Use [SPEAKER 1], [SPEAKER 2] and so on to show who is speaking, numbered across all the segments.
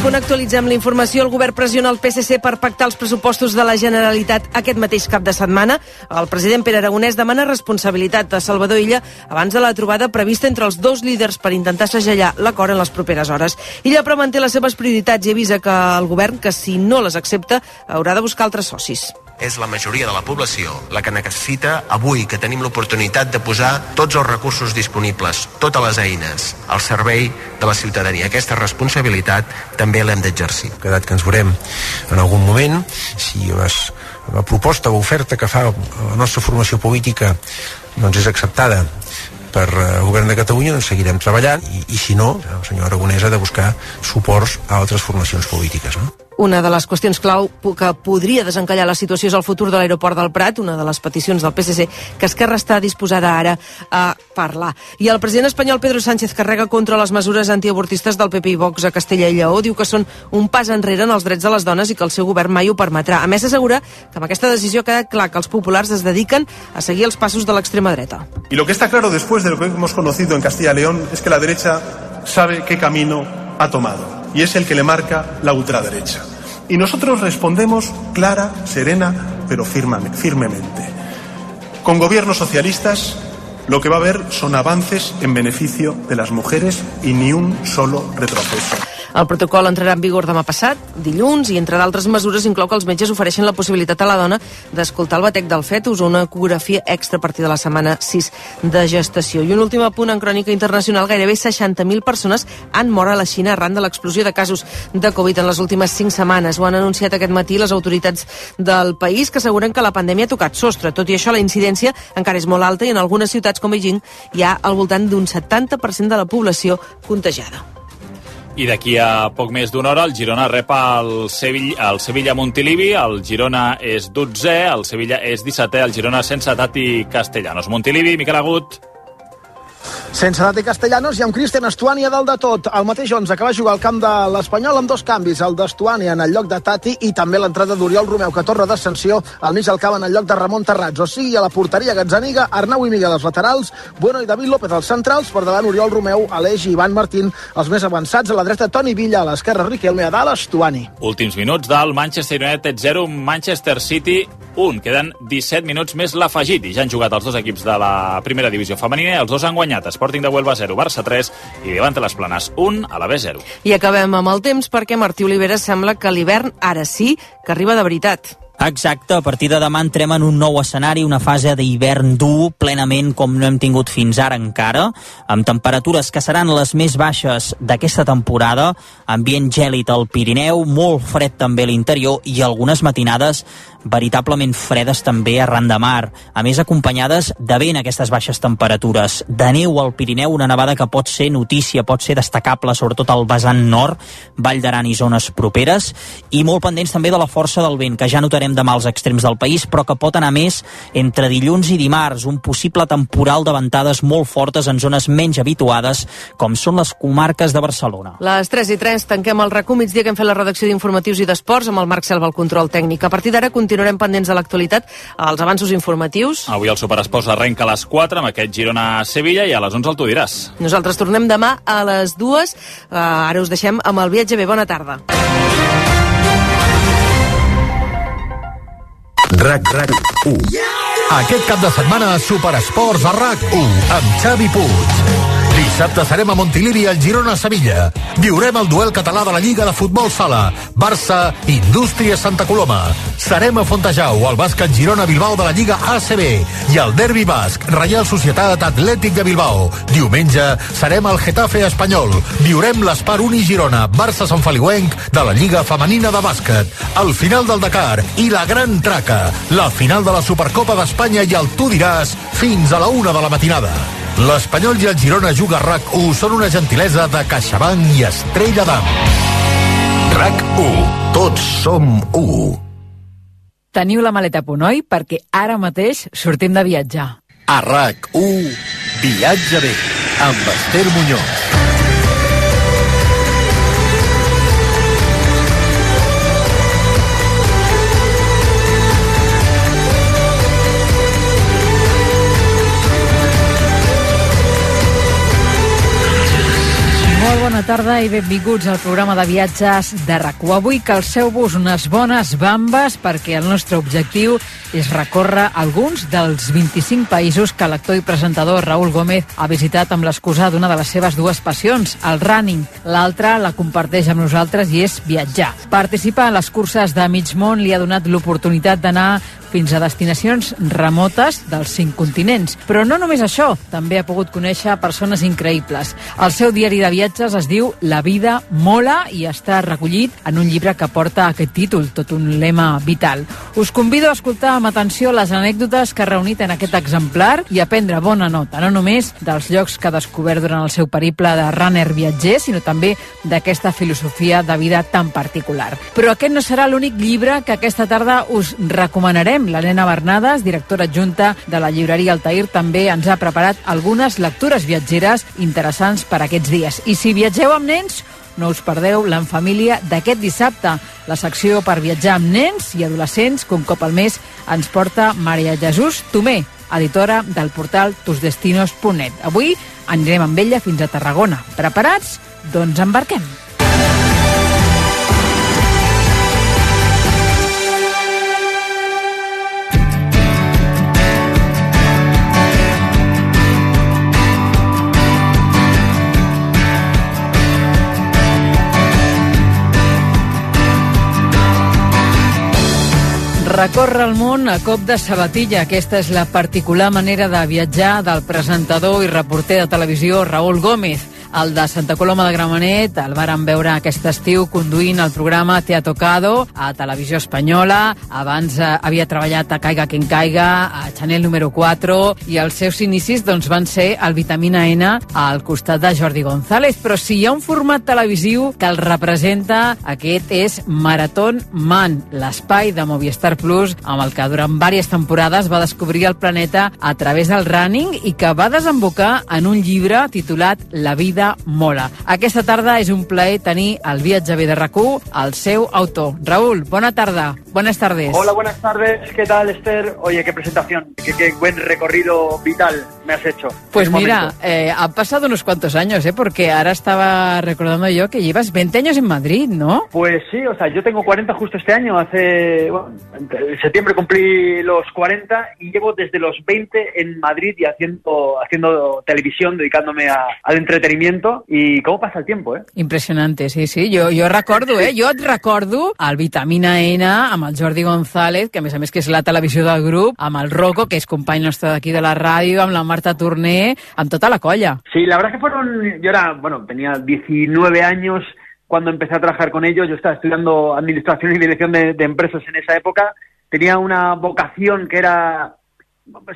[SPEAKER 1] punt actualitzem la informació. El govern pressiona el PSC per pactar els pressupostos de la Generalitat aquest mateix cap de setmana. El president Pere Aragonès demana responsabilitat a Salvador Illa abans de la trobada prevista entre els dos líders per intentar segellar l'acord en les properes hores. Illa però manté les seves prioritats i avisa que el govern, que si no les accepta, haurà de buscar altres socis
[SPEAKER 2] és la majoria de la població la que necessita avui que tenim l'oportunitat de posar tots els recursos disponibles, totes les eines al servei de la ciutadania. Aquesta responsabilitat també l'hem d'exercir.
[SPEAKER 3] Quedat que ens veurem en algun moment si les, la proposta o oferta que fa la nostra formació política doncs és acceptada per eh, el govern de Catalunya doncs seguirem treballant i, i si no, el senyor Aragonès ha de buscar suports a altres formacions polítiques. No?
[SPEAKER 1] Una de les qüestions clau que podria desencallar la situació és el futur de l'aeroport del Prat, una de les peticions del PSC que Esquerra està disposada ara a parlar. I el president espanyol Pedro Sánchez carrega contra les mesures antiavortistes del PP i Vox a Castella i Lleó. Diu que són un pas enrere en els drets de les dones i que el seu govern mai ho permetrà. A més, assegura que amb aquesta decisió ha quedat clar que els populars es dediquen a seguir els passos de l'extrema dreta.
[SPEAKER 4] Y lo que está claro después de lo que hemos conocido en Castilla y León es que la derecha sabe qué camino ha tomado y es el que le marca la ultraderecha. Y nosotros respondemos clara, serena, pero firmemente. Con gobiernos socialistas lo que va a haber son avances en beneficio de las mujeres y ni un solo retroceso.
[SPEAKER 1] El protocol entrarà en vigor demà passat, dilluns, i entre d'altres mesures inclou que els metges ofereixen la possibilitat a la dona d'escoltar el batec del fetus o una ecografia extra a partir de la setmana 6 de gestació. I un últim apunt en crònica internacional, gairebé 60.000 persones han mort a la Xina arran de l'explosió de casos de Covid en les últimes 5 setmanes. Ho han anunciat aquest matí les autoritats del país que asseguren que la pandèmia ha tocat sostre. Tot i això, la incidència encara és molt alta i en algunes ciutats com Beijing hi ha al voltant d'un 70% de la població contagiada.
[SPEAKER 5] I d'aquí a poc més d'una hora el Girona rep el Sevilla, el Sevilla Montilivi, el Girona és 12è, el Sevilla és 17è, el Girona sense Tati Castellanos. Montilivi, Miquel Agut.
[SPEAKER 6] Sense Date Castellanos i amb Cristian Estuani a dalt de tot. El mateix 11 que va jugar al camp de l'Espanyol amb dos canvis, el d'Estuani en el lloc de Tati i també l'entrada d'Oriol Romeu, que torna d'ascensió al mig del camp en el lloc de Ramon Terrats. O sigui, a la porteria Gazzaniga, Arnau i Miguel als laterals, Bueno i David López als centrals, per davant Oriol Romeu, Aleix i Ivan Martín, els més avançats a la dreta Toni Villa, a l'esquerra Riquelme, a dalt Estuani.
[SPEAKER 5] Últims minuts del Manchester United 0, Manchester City 1. Queden 17 minuts més l'afegit i ja han jugat els dos equips de la primera divisió femenina els dos han guanyat. Sporting de Huelva 0, Barça 3 i Levante les Planes 1 a la B 0.
[SPEAKER 1] I acabem amb el temps perquè Martí Olivera sembla que l'hivern ara sí que arriba de veritat.
[SPEAKER 7] Exacte, a partir de demà entrem en un nou escenari, una fase d'hivern dur, plenament com no hem tingut fins ara encara, amb temperatures que seran les més baixes d'aquesta temporada, ambient gèlid al Pirineu, molt fred també a l'interior i algunes matinades veritablement fredes també arran de mar, a més acompanyades de vent aquestes baixes temperatures. De neu al Pirineu, una nevada que pot ser notícia, pot ser destacable, sobretot al vessant nord, Vall d'Aran i zones properes, i molt pendents també de la força del vent, que ja notarem demà als extrems del país, però que pot anar més entre dilluns i dimarts, un possible temporal de ventades molt fortes en zones menys habituades, com són les comarques de Barcelona.
[SPEAKER 1] Les 3 i 3 tanquem el RACU migdia que hem fet la redacció d'informatius i d'esports amb el Marc Selva al control tècnic. A partir d'ara continuarem pendents de l'actualitat, els avanços informatius.
[SPEAKER 5] Avui el Superesports arrenca a les 4 amb aquest Girona-Sevilla i a les 11 el tu diràs.
[SPEAKER 1] Nosaltres tornem demà a les 2. Uh, ara us deixem amb el viatge bé. Bona tarda.
[SPEAKER 8] RAC RAC 1 Aquest cap de setmana Superesports a RAC 1 amb Xavi Puig. Dissabte serem a Montilivi al Girona Sevilla. Viurem el duel català de la Lliga de Futbol Sala. Barça, Indústria Santa Coloma. Serem a Fontejau, al bàsquet Girona Bilbao de la Lliga ACB. I al Derbi Basc, Reial Societat Atlètic de Bilbao. Diumenge serem al Getafe Espanyol. Viurem l'Espar Uni Girona, Barça Sant Feliuenc de la Lliga Femenina de Bàsquet. El final del Dakar i la Gran Traca. La final de la Supercopa d'Espanya i el Tu diràs fins a la una de la matinada. L'Espanyol i el Girona Juga RAC1 són una gentilesa de CaixaBank i Estrella d'Am. RAC1. Tots som 1.
[SPEAKER 9] Teniu la maleta a punt, oi? Perquè ara mateix sortim de viatjar.
[SPEAKER 8] A RAC1. Viatge bé. Amb Esther Muñoz.
[SPEAKER 9] Bona tarda i benvinguts al programa de viatges de rac Avui calceu-vos unes bones bambes perquè el nostre objectiu és recórrer alguns dels 25 països que l'actor i presentador Raúl Gómez ha visitat amb l'excusa d'una de les seves dues passions, el running. L'altra la comparteix amb nosaltres i és viatjar. Participar en les curses de mig món li ha donat l'oportunitat d'anar fins a destinacions remotes dels cinc continents. Però no només això, també ha pogut conèixer persones increïbles. El seu diari de viatges es diu La vida mola i està recollit en un llibre que porta aquest títol, tot un lema vital. Us convido a escoltar amb atenció les anècdotes que ha reunit en aquest exemplar i a prendre bona nota, no només dels llocs que ha descobert durant el seu periple de runner viatger, sinó també d'aquesta filosofia de vida tan particular. Però aquest no serà l'únic llibre que aquesta tarda us recomanarem parlarem. L'Helena Bernades, directora adjunta de la llibreria Altair, també ens ha preparat algunes lectures viatgeres interessants per aquests dies. I si viatgeu amb nens, no us perdeu l'en família d'aquest dissabte, la secció per viatjar amb nens i adolescents un cop al mes ens porta Maria Jesús Tomé, editora del portal tusdestinos.net. Avui anirem amb ella fins a Tarragona. Preparats? Doncs embarquem. Recorre el món a cop de sabatilla. Aquesta és la particular manera de viatjar del presentador i reporter de televisió Raúl Gómez. El de Santa Coloma de Gramenet el varen veure aquest estiu conduint el programa Te ha tocado a Televisió Espanyola. Abans eh, havia treballat a Caiga quien caiga, a Chanel número 4, i els seus inicis doncs, van ser el Vitamina N al costat de Jordi González. Però si hi ha un format televisiu que el representa, aquest és Maratón Man, l'espai de Movistar Plus amb el que durant diverses temporades va descobrir el planeta a través del running i que va desembocar en un llibre titulat La vida vida mola. Aquesta tarda és un plaer tenir el viatge de rac al seu autor. Raúl, bona tarda. Buenas tardes.
[SPEAKER 10] Hola, buenas tardes. ¿Qué tal, Esther? Oye, qué presentación. Qué, qué buen recorrido vital me has hecho.
[SPEAKER 9] Pues mira, eh, han pasado unos cuantos años, ¿eh? Porque ahora estaba recordando yo que llevas 20 años en Madrid, ¿no?
[SPEAKER 10] Pues sí, o sea, yo tengo 40 justo este año. Hace, bueno, en septiembre cumplí los 40 y llevo desde los 20 en Madrid y haciendo, haciendo televisión, dedicándome a, al entretenimiento. Y cómo pasa el tiempo, ¿eh?
[SPEAKER 9] Impressionante, sí, sí. Jo, jo recordo, eh? Jo et recordo el Vitamina N amb el Jordi González, que a més a més que és la televisió del grup, amb el Rocco, que és company nostre d'aquí de la ràdio, amb la Marta Torné, amb tota la colla.
[SPEAKER 10] Sí, la verdad que fueron, yo era, bueno, tenía 19 años cuando empecé a trabajar con ellos, yo estaba estudiando administración y dirección de, de empresas en esa época, tenía una vocación que era,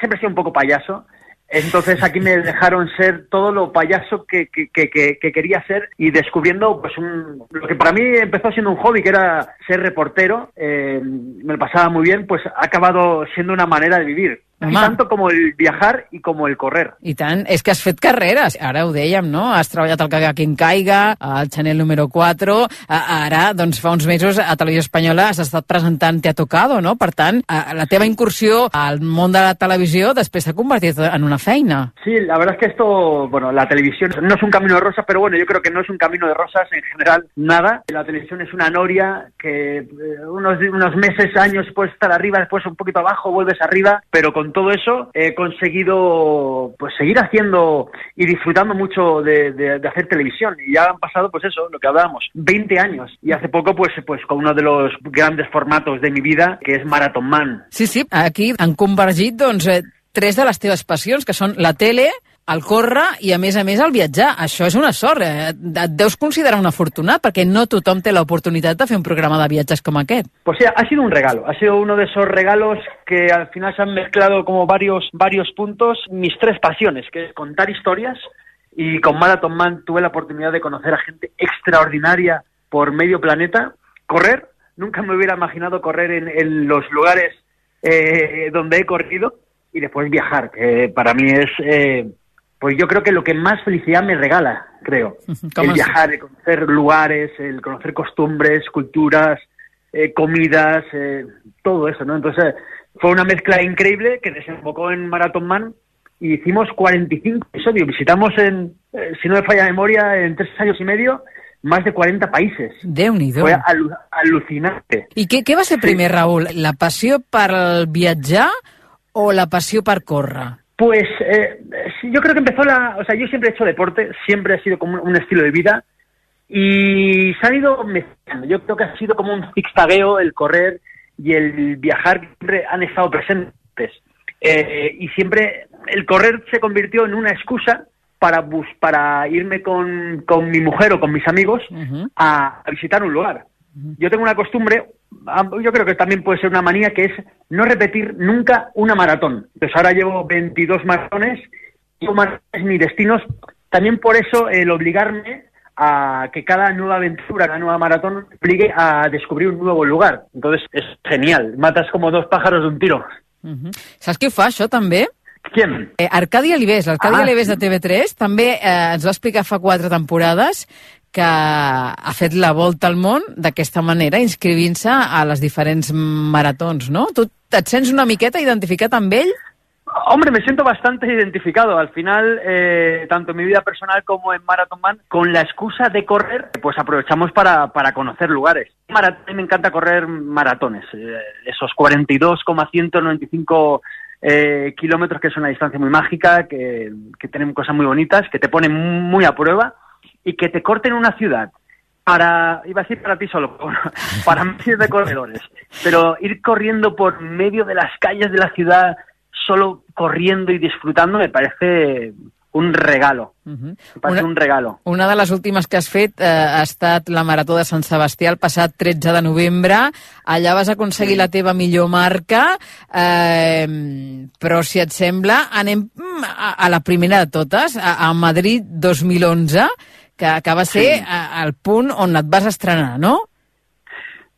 [SPEAKER 10] siempre he sido un poco payaso, entonces aquí me dejaron ser todo lo payaso que, que, que, que quería ser y descubriendo pues un, lo que para mí empezó siendo un hobby, que era ser reportero, eh, me lo pasaba muy bien, pues ha acabado siendo una manera de vivir.
[SPEAKER 9] Home.
[SPEAKER 10] Tanto como el viajar y como el correr.
[SPEAKER 9] I tant, és que has fet carreres, ara ho dèiem, no? Has treballat al Caga Quien Caiga, al Chanel número 4, a- ara, doncs fa uns mesos a Televisió Espanyola has estat presentant Te ha tocado, no? Per tant, la teva incursió al món de la televisió després s'ha convertit en una feina.
[SPEAKER 10] Sí, la verdad es que esto, bueno, la televisión no es un camino de rosas, pero bueno, yo creo que no es un camino de rosas en general, nada. La televisión es una noria que eh, unos, unos meses, años puedes estar arriba, después un poquito abajo, vuelves arriba, pero con todo eso he conseguido pues seguir haciendo y disfrutando mucho de, hacer televisión. Y ya han pasado, pues eso, lo que hablábamos, 20 años. Y hace poco, pues, pues con uno de los grandes formatos de mi vida, que es Marathon Man.
[SPEAKER 9] Sí, sí, aquí han convergit, doncs, eh, tres de les teves passions, que són la tele, el córrer i, a més a més, el viatjar. Això és una sort. Eh? Et deus considerar un afortunat, perquè no tothom té l'oportunitat de fer un programa de viatges com aquest.
[SPEAKER 10] Pues sí, ha sido un regalo, ha sido uno de esos regalos que al final se han mezclado como varios, varios puntos, mis tres pasiones, que es contar historias y con Marathon Man tuve la oportunidad de conocer a gente extraordinaria por medio planeta, correr, nunca me hubiera imaginado correr en, en los lugares eh, donde he corrido y después viajar, que para mí es, eh, pues yo creo que lo que más felicidad me regala, creo,
[SPEAKER 9] ¿Cómo
[SPEAKER 10] el
[SPEAKER 9] es?
[SPEAKER 10] viajar, el conocer lugares, el conocer costumbres, culturas, eh, comidas, eh, todo eso, ¿no? Entonces fue una mezcla increíble que desembocó en Marathon Man y hicimos 45 episodios. Visitamos, en, eh, si no me falla la memoria, en tres años y medio, más de 40 países.
[SPEAKER 9] Déu-n'hi-do.
[SPEAKER 10] Fue alu alucinante.
[SPEAKER 9] I què, què va ser primer, Raúl? La passió per viatjar o la passió per córrer?
[SPEAKER 10] Pues eh, yo creo que empezó la... O sea, yo siempre he hecho deporte, siempre ha sido como un estilo de vida y se han ido mezclando. Yo creo que ha sido como un zigzagueo el correr y el viajar, que siempre han estado presentes. Eh, y siempre el correr se convirtió en una excusa para, bus para irme con, con mi mujer o con mis amigos a, a visitar un lugar. Yo tengo una costumbre, yo creo que también puede ser una manía, que es no repetir nunca una maratón. Pues ahora llevo 22 maratones, maratones ni destinos. También por eso el obligarme a que cada nueva aventura, cada nueva maratón, obligue a descobrir un nuevo lugar. Entonces es genial, matas como dos pájaros de un tiro.
[SPEAKER 9] Uh -huh. Saps qui ho fa, això, també?
[SPEAKER 10] Qui?
[SPEAKER 9] Eh, Arcadi Alibés, l'Arcadi
[SPEAKER 10] Ah,
[SPEAKER 9] Alibés de TV3, també eh, ens va explicar fa quatre temporades que ha fet la volta al món d'aquesta manera, inscrivint-se a les diferents maratons, no? Tu et sents una miqueta identificat amb ell?
[SPEAKER 10] Hombre, me siento bastante identificado. Al final, eh, tanto en mi vida personal como en Marathon Man, con la excusa de correr, pues aprovechamos para, para conocer lugares. Marat- a mí me encanta correr maratones, eh, esos 42,195 eh, kilómetros, que es una distancia muy mágica, que, que tienen cosas muy bonitas, que te ponen muy a prueba y que te corten una ciudad para, iba a decir para ti solo, para miles de corredores, pero ir corriendo por medio de las calles de la ciudad, solo corriendo y disfrutando, me parece un regalo. Me parece
[SPEAKER 9] Una-
[SPEAKER 10] un regalo.
[SPEAKER 9] Una de les últimes que has fet eh, ha estat la Marató de Sant Sebastià el passat 13 de novembre. Allà vas aconseguir la teva millor marca, eh, però si et sembla, anem mm, a, a la primera de totes, a, a Madrid 2011, que, que va ser
[SPEAKER 10] Sí.
[SPEAKER 9] a- el punt on et vas estrenar, no?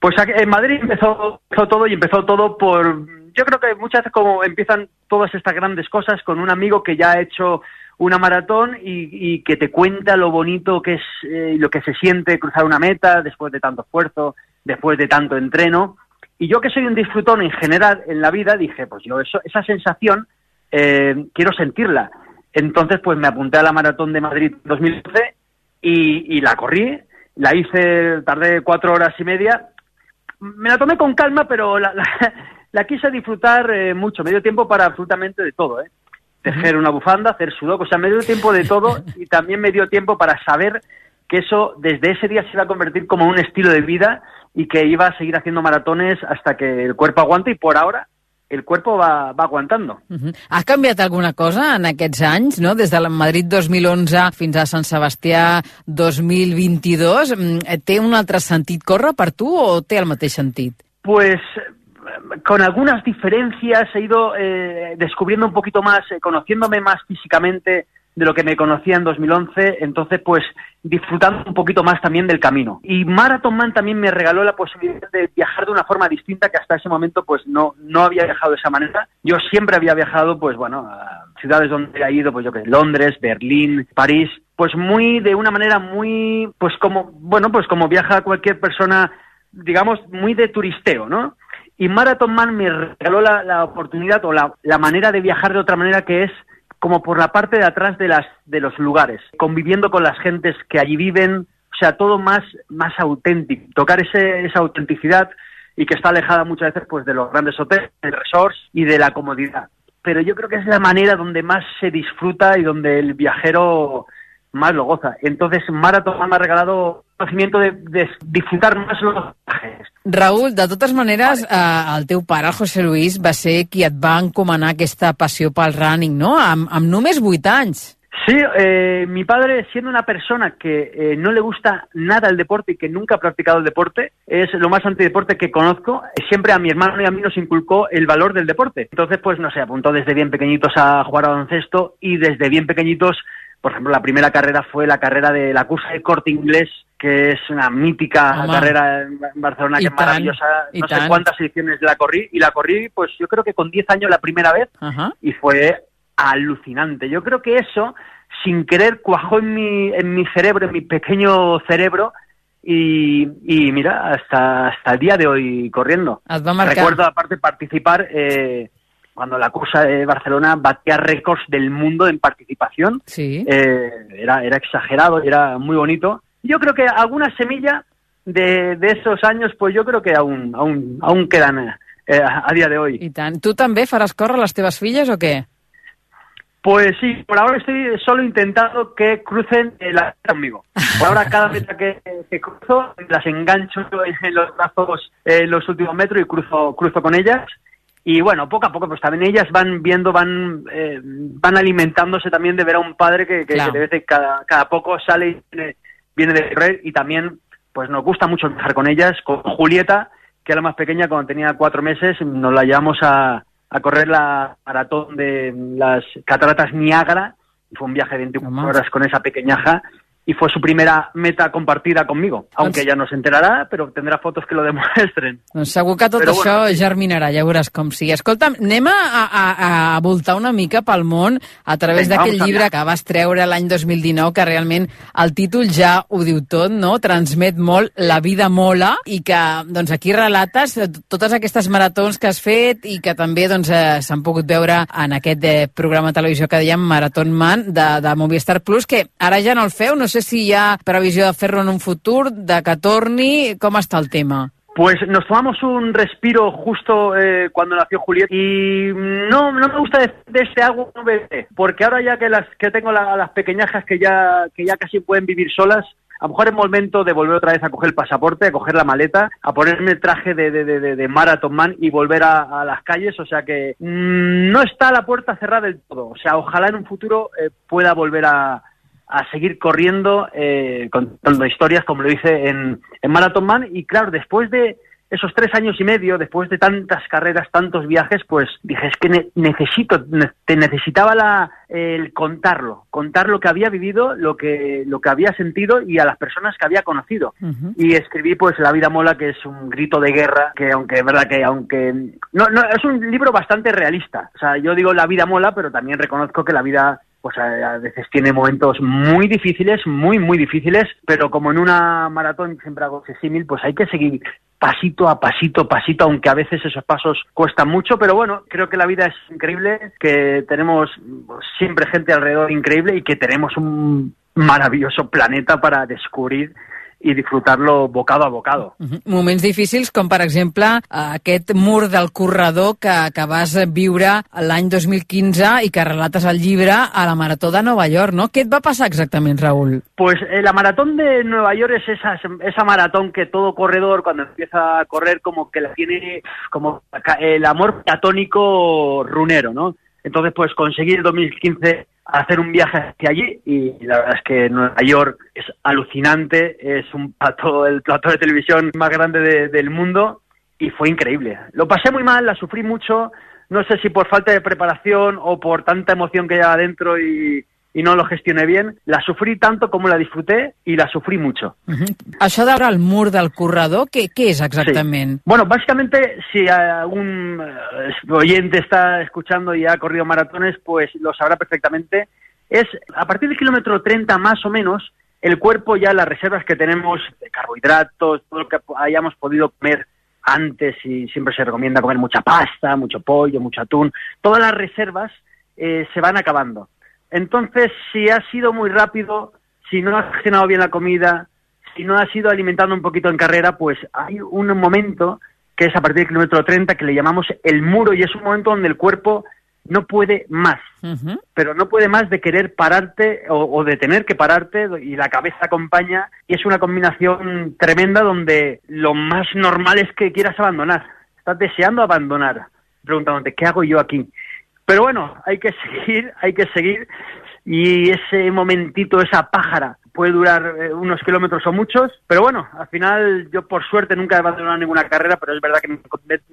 [SPEAKER 10] Pues en Madrid empezó, empezó todo y empezó todo por... Yo creo que muchas veces como empiezan todas estas grandes cosas con un amigo que ya ha hecho una maratón y, que te cuenta lo bonito que es eh, lo que se siente cruzar una meta después de tanto esfuerzo, después de tanto entreno. Y yo que soy un disfrutón en general en la vida, dije, pues yo eso, esa sensación eh, quiero sentirla. Entonces, pues me apunté a la maratón de Madrid 2012 y, y la corrí. La hice, tardé cuatro horas y media. Me la tomé con calma, pero la, la quise disfrutar eh, mucho. Me dio tiempo para absolutamente de todo, ¿eh? Tejer una bufanda, hacer sudoku, o sea, me dio tiempo de todo y también me dio tiempo para saber que eso desde ese día se iba a convertir como un estilo de vida y que iba a seguir haciendo maratones hasta que el cuerpo aguante y por ahora el cuerpo va, va aguantando.
[SPEAKER 9] Uh -huh. Ha canviat alguna cosa en aquests anys, no? Des de la Madrid 2011 fins a Sant Sebastià 2022. Mm, Té un altre sentit córrer per tu o té el mateix sentit?
[SPEAKER 10] Pues eh, con algunas diferencias he ido eh, descubriendo un poquito más, eh, conociéndome más físicamente de lo que me conocía en 2011, entonces pues disfrutando un poquito más también del camino. Y Marathon Man también me regaló la posibilidad de viajar de una forma distinta que hasta ese momento pues no, no había viajado de esa manera. Yo siempre había viajado pues bueno a ciudades donde he ido pues yo que Londres, Berlín, París, pues muy de una manera muy pues como bueno pues como viaja cualquier persona digamos muy de turisteo, ¿no? Y Marathon Man me regaló la, oportunidad o la, la manera de viajar de otra manera que es como por la parte de atrás de las de los lugares, conviviendo con las gentes que allí viven, o sea, todo más más auténtico, tocar ese, esa autenticidad y que está alejada muchas veces pues de los grandes hoteles, de resorts y de la comodidad. Pero yo creo que es la manera donde más se disfruta y donde el viajero más lo goza. Entonces Marathon Man me ha regalado conocimiento de, de disfrutar más los viajes.
[SPEAKER 9] Raül, de totes maneres, eh, el teu pare, el José Luis, va ser qui et va encomanar aquesta passió pel running, no? Amb, amb només 8 anys.
[SPEAKER 10] Sí, eh, mi padre, siendo una persona que eh, no le gusta nada el deporte y que nunca ha practicado el deporte, es lo más antideporte que conozco. Siempre a mi hermano y a mí nos inculcó el valor del deporte. Entonces, pues no sé, apuntó desde bien pequeñitos a jugar a baloncesto y desde bien pequeñitos, por ejemplo, la primera carrera fue la carrera de la cursa de corte inglés, que es una mítica carrera en Barcelona, que es maravillosa. No sé cuántas ediciones la corrí y la corrí, pues yo creo que con 10 años la primera vez y fue alucinante. Yo creo que eso, sin querer, cuajó en mi, en mi cerebro, en mi pequeño cerebro, y, y mira, hasta, hasta el día de hoy corriendo. Recuerdo aparte participar eh, cuando la cursa de Barcelona batía récords del mundo en participación.
[SPEAKER 9] Sí.
[SPEAKER 10] Eh, era, era exagerado y era muy bonito. Yo creo que alguna semilla de, de esos años, pues yo creo que aún, aún, aún quedan eh, a día de hoy.
[SPEAKER 9] I tant. Tu també faràs córrer les teves filles o què?
[SPEAKER 10] Pues sí, por ahora estoy solo intentando que crucen la meta conmigo. Por ahora cada meta que, que cruzo las engancho en los brazos en los últimos metros y cruzo, cruzo con ellas. Y bueno, poco a poco, pues también ellas van viendo, van, eh, van alimentándose también de ver a un padre que, que,
[SPEAKER 9] Claro.
[SPEAKER 10] que de vez en cada, cada poco sale y viene, viene de correr y también pues nos gusta mucho viajar con ellas, con Julieta, que era la más pequeña cuando tenía cuatro meses, nos la llevamos a, a correr la maratón de las cataratas Niágara, y fue un viaje de 24
[SPEAKER 9] Home.
[SPEAKER 10] horas con esa pequeñaja, y fue su primera meta compartida conmigo, aunque ella no se enterarà, però tendrà fotos que lo demuestren.
[SPEAKER 9] Doncs segur que tot
[SPEAKER 10] Però
[SPEAKER 9] això
[SPEAKER 10] bueno.
[SPEAKER 9] germinarà, ja veuràs com sí. Escolta'm, anem a, a, a voltar una mica pel món a través
[SPEAKER 10] vamos
[SPEAKER 9] llibre que vas treure l'any 2019, que realment el títol ja ho diu tot, no? Transmet molt, la vida mola, i que doncs, aquí relates totes aquestes maratons que has fet i que també doncs, eh, s'han pogut veure en aquest eh, programa de televisió que dèiem Marathon Man de, de Movistar Plus, que ara ja no el feu, no sé si hi ha previsió de fer-lo en un futur, de que torni, com està el tema?
[SPEAKER 10] Pues nos tomamos un respiro justo eh, cuando nació Julieta y no, no me gusta decir de este agua un bebé, porque ahora ya que las que tengo la- las pequeñajas que ya que ya casi pueden vivir solas, a lo mejor es momento de volver otra vez a coger el pasaporte, a coger la maleta, a ponerme el traje de, de, de, de- Marathon Man y volver a, a las calles. O sea que mm, no está la puerta cerrada del todo. O sea, ojalá en un futuro eh, pueda volver a, a seguir corriendo, eh, contando historias como lo hice en, en Marathon Man. Y claro, después de esos tres años y medio, después de tantas carreras, tantos viajes, pues dije, es que ne- necesito, ne- te necesitaba la, el contarlo, contar lo que había vivido, lo que, lo que había sentido y a las personas que había conocido. Y escribí pues La vida mola, que es un grito de guerra, que aunque es verdad que aunque no, no es un libro bastante realista. O sea, yo digo La vida mola, pero también reconozco que la vida pues a, veces tiene momentos muy difíciles, muy muy difíciles, pero como en una maratón siempre hago ese símil, pues hay que seguir pasito a pasito, pasito, aunque a veces esos pasos cuestan mucho, pero bueno, creo que la vida es increíble, que tenemos siempre gente alrededor increíble y que tenemos un maravilloso planeta para descubrir i disfrutar-lo bocado a bocado.
[SPEAKER 9] Mhm. Moments difícils com, per exemple, aquest mur del corredor que, que vas viure l'any 2015 i que relates al llibre a la Marató de Nova York, no? Què et va passar exactament, Raül?
[SPEAKER 10] Pues eh, la maratón de Nueva York es esa, esa maratón que todo corredor cuando empieza a correr como que la tiene como el amor platónico runero, ¿no? Entonces pues conseguir en 2015 hacer un viaje hacia allí y la verdad es que Nueva York es alucinante, es un plato, el plato de televisión más grande de- del mundo y fue increíble. Lo pasé muy mal, la sufrí mucho, no sé si por falta de preparación o por tanta emoción que llevaba adentro y, y no lo gestioné bien, la sufrí tanto como la disfruté y la sufrí mucho.
[SPEAKER 9] Uh -huh. Això veure el mur del corredor, què, què és exactament?
[SPEAKER 10] Sí. Bueno, básicamente, si algún eh, oyente está escuchando y ha corrido maratones, pues lo sabrá perfectamente. Es a partir del kilómetro 30 más o menos, el cuerpo ya las reservas que tenemos de carbohidratos, todo lo que hayamos podido comer antes y siempre se recomienda comer mucha pasta, mucho pollo, mucho atún, todas las reservas eh, se van acabando. Entonces, si has sido muy rápido, si no has gestionado bien la comida, si no has ido alimentando un poquito en carrera, pues hay un momento que es a partir del kilómetro 30 que le llamamos el muro y es un momento donde el cuerpo no puede más,
[SPEAKER 9] Uh -huh.
[SPEAKER 10] pero no puede más de querer pararte o, o de tener que pararte y la cabeza acompaña y es una combinación tremenda donde lo más normal es que quieras abandonar, estás deseando abandonar, preguntándote, ¿qué hago yo aquí? Pero bueno, hay que seguir, hay que seguir. Y ese momentito, esa pájara, puede durar eh, unos kilómetros o muchos, pero bueno, al final yo por suerte nunca he abandonado ninguna carrera, pero es verdad que me,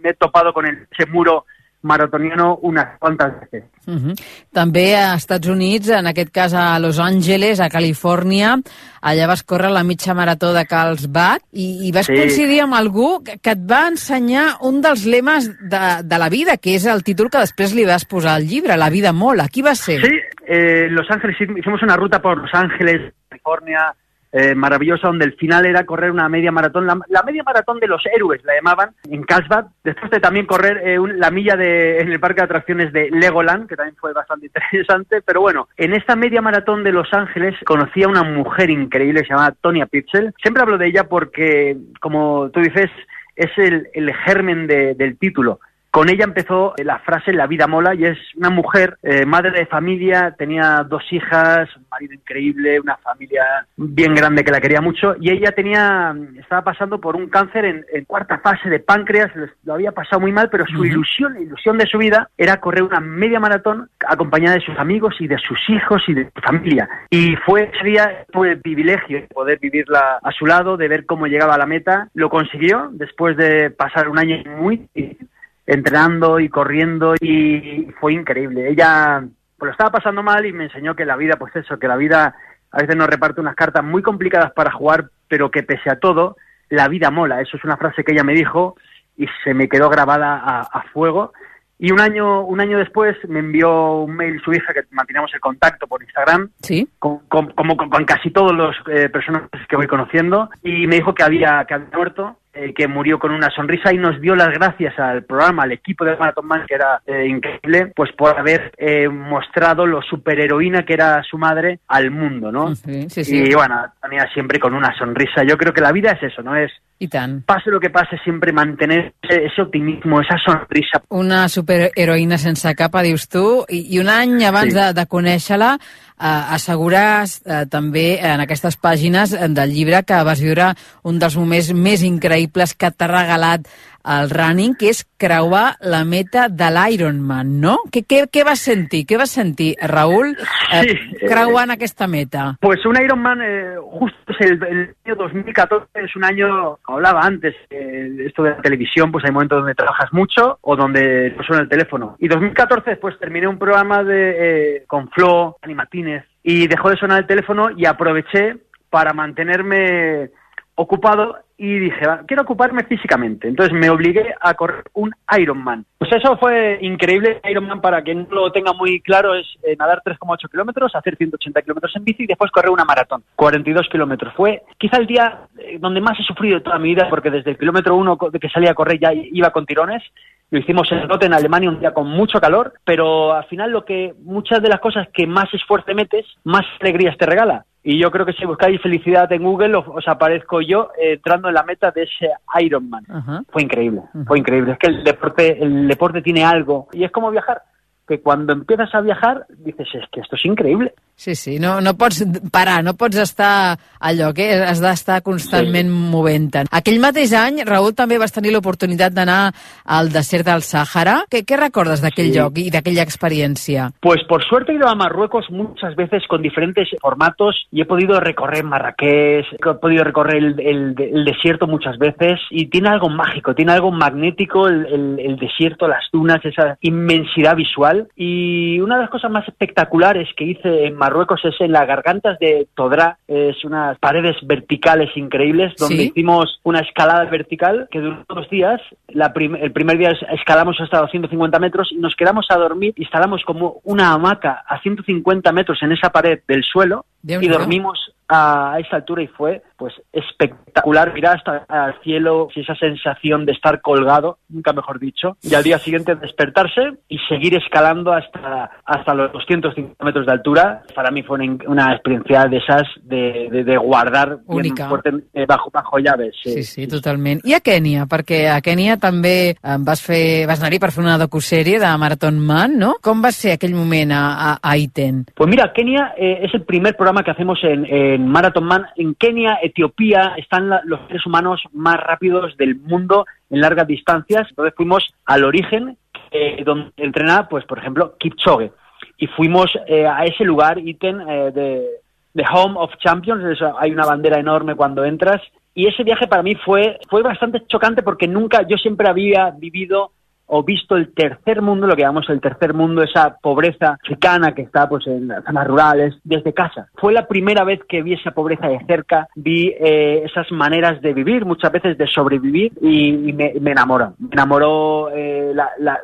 [SPEAKER 10] me, he topado con el, ese muro maratoniano unes quantes veces.
[SPEAKER 9] Uh -huh. També a Estats Units, en aquest cas a Los Angeles, a Califòrnia, allà vas córrer la mitja marató de Carlsbad i, i vas
[SPEAKER 10] Sí.
[SPEAKER 9] coincidir amb algú que, que et va ensenyar un dels lemes de, de la vida, que és el títol que després li vas posar al llibre, La vida mola. Qui va ser?
[SPEAKER 10] Sí, eh, Los Ángeles, hicimos una ruta por Los Ángeles, California, eh, maravillosa donde el final era correr una media maratón, la, media maratón de los héroes la llamaban, en Carlsbad, después de también correr eh, la milla de, en el parque de atracciones de Legoland, que también fue bastante interesante, pero bueno, en esta media maratón de Los Ángeles conocí a una mujer increíble, se llama Tonya Pitzel, siempre hablo de ella porque, como tú dices, es el, el germen de- del título. Con ella empezó la frase La vida mola y es una mujer, eh, madre de familia, tenía dos hijas, un marido increíble, una familia bien grande que la quería mucho y ella tenía, estaba pasando por un cáncer en, en cuarta fase de páncreas, lo- había pasado muy mal, pero su ilusión, la ilusión de su vida era correr una media maratón acompañada de sus amigos y de sus hijos y de su familia. Y fue ese día, fue el privilegio de poder vivirla a su lado, de ver cómo llegaba a la meta. Lo consiguió después de pasar un año muy difícil entrenando y corriendo y fue increíble. Ella pues lo estaba pasando mal y me enseñó que la vida, pues eso, que la vida a veces nos reparte unas cartas muy complicadas para jugar, pero que pese a todo, la vida mola. Eso es una frase que ella me dijo y se me quedó grabada a, a fuego. Y un año, un año después me envió un mail su hija, que manteníamos el contacto por Instagram,
[SPEAKER 9] Sí.
[SPEAKER 10] con, con- como con, con casi todos los eh, personajes que voy conociendo, y me dijo que había, que había muerto, eh, que murió con una sonrisa y nos dio las gracias al programa, al equipo de Marathon Man, que era eh, increíble, pues por haber eh, mostrado lo superheroína que era su madre al mundo, ¿no?
[SPEAKER 9] Sí, sí, sí.
[SPEAKER 10] Y bueno, tenía siempre con una sonrisa. Yo creo que la vida es eso, ¿no? Es,
[SPEAKER 9] I tant.
[SPEAKER 10] pase lo que pase, siempre mantener ese, ese optimismo, esa sonrisa.
[SPEAKER 9] Una superheroïna sense capa, dius tu, i, i un any abans
[SPEAKER 10] Sí.
[SPEAKER 9] de, de conèixer-la eh, asseguràs eh, també en aquestes pàgines eh, del llibre que vas viure un dels moments més increïbles que t'ha regalat el running, que és creuar la meta de l'Ironman, no? Què, què, què vas sentir? Què vas sentir, Raül, eh,
[SPEAKER 10] Sí, eh,
[SPEAKER 9] creuant aquesta meta?
[SPEAKER 10] Pues un Ironman, eh, justo es el, el año 2014, es un año, como hablaba antes, eh, esto de la televisión, pues hay momentos donde trabajas mucho o donde no suena el teléfono. Y 2014, pues terminé un programa de eh, con Flo, Ani Martínez, y dejó de sonar el teléfono y aproveché para mantenerme ocupado y dije, "Va, quiero ocuparme físicamente. Entonces me obligué a correr un Ironman. Pues eso fue increíble. Ironman, para quien no lo tenga muy claro, es eh, nadar 3,8 kilómetros, hacer 180 kilómetros en bici y después correr una maratón, 42 kilómetros. Fue quizá el día eh, donde más he sufrido de toda mi vida, porque desde el kilómetro uno co- de que salía a correr ya iba con tirones. Lo hicimos en Rote, en Alemania, un día con mucho calor, pero al final lo que muchas de las cosas que más esfuerzo te metes, más alegrías te regala. Y yo creo que si buscáis felicidad en Google, os, aparezco yo eh, entrando en la meta de ese Ironman.
[SPEAKER 9] Ajá.
[SPEAKER 10] Fue increíble, fue increíble. Es que el deporte, el deporte tiene algo. Y es como viajar, que cuando empiezas a viajar, dices, es que esto es increíble.
[SPEAKER 9] Sí, sí, no, no pots parar, no pots estar al lloc, eh? has d'estar constantment sí. movent-te'n. Aquell mateix any, Raül, també vas tenir l'oportunitat d'anar al desert del Sàhara. Què, què recordes d'aquell
[SPEAKER 10] Sí.
[SPEAKER 9] lloc i d'aquella experiència?
[SPEAKER 10] Pues por suerte he ido a Marruecos muchas veces con diferentes formatos y he podido recorrer Marrakech, he podido recorrer el, el- el desierto muchas veces y tiene algo mágico, tiene algo magnético el, el- el desierto, las dunas, esa inmensidad visual. Y una de las cosas más espectaculares que hice en Marruecos es en las gargantas de Todra, es unas paredes verticales increíbles donde
[SPEAKER 9] Sí.
[SPEAKER 10] hicimos una escalada vertical que duró dos días. La prim- el primer día es- escalamos hasta 250 metros y nos quedamos a dormir. Instalamos como una hamaca a 150 metros en esa pared del suelo y dormimos a esa altura y fue pues espectacular mirar hasta al cielo y esa sensación de estar colgado, nunca mejor dicho, y al día siguiente despertarse y seguir escalando hasta hasta los 250 metros de altura. Para mí fue una, una experiencia de esas de, de, de guardar bien
[SPEAKER 9] Única.
[SPEAKER 10] fuerte eh, bajo bajo llaves. sí.
[SPEAKER 9] Sí, sí, totalment. I a Kènia, perquè a Kènia també eh, vas fer vas anar-hi per fer una docusèrie de Marathon Man, no? Com va ser aquell moment a, a, a Iten?
[SPEAKER 10] Pues mira, Kenia eh, es el primer programa que hacemos en, en Marathon Man. En Kenia, Etiopía, están la- los seres humanos más rápidos del mundo en largas distancias. Entonces fuimos al origen, eh, donde entrenaba, pues por ejemplo, Kipchoge. Y fuimos eh, a ese lugar, Iten, eh, de, de Home of Champions. Eso, hay una bandera enorme cuando entras. Y ese viaje para mí fue, fue bastante chocante porque nunca, yo siempre había vivido o visto el tercer mundo, lo que llamamos el tercer mundo, esa pobreza africana que está pues en las zonas rurales, desde casa. Fue la primera vez que vi esa pobreza de cerca, vi eh, esas maneras de vivir, muchas veces de sobrevivir, y, y me, me enamoró. Me enamoró eh, la, la-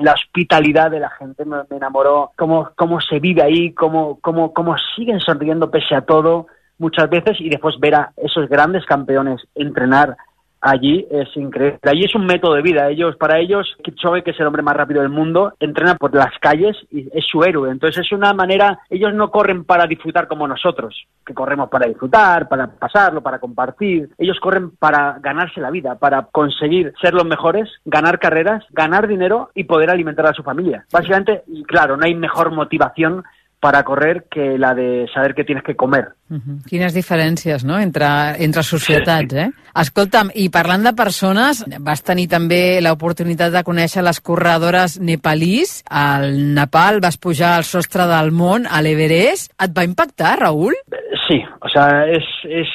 [SPEAKER 10] la hospitalidad de la gente, me, me enamoró cómo, cómo se vive ahí, cómo, cómo, cómo siguen sonriendo pese a todo, muchas veces y después ver a esos grandes campeones entrenar allí es increíble. Allí es un método de vida. Ellos, para ellos, Kipchoge, que es el hombre más rápido del mundo, entrena por las calles y es su héroe. Entonces es una manera, ellos no corren para disfrutar como nosotros, que corremos para disfrutar, para pasarlo, para compartir. Ellos corren para ganarse la vida, para conseguir ser los mejores, ganar carreras, ganar dinero y poder alimentar a su familia. Básicamente, y claro, no hay mejor motivación para correr que la de saber que tienes que comer.
[SPEAKER 9] Uh -huh. Quines diferències, no?, entre, entre societats, eh? Escolta'm, i parlant de persones, vas tenir també l'oportunitat de conèixer les corredores nepalís. Al Nepal vas pujar al sostre del món, a l'Everest. Et va impactar, Raúl?
[SPEAKER 10] Sí, o sea, es, es,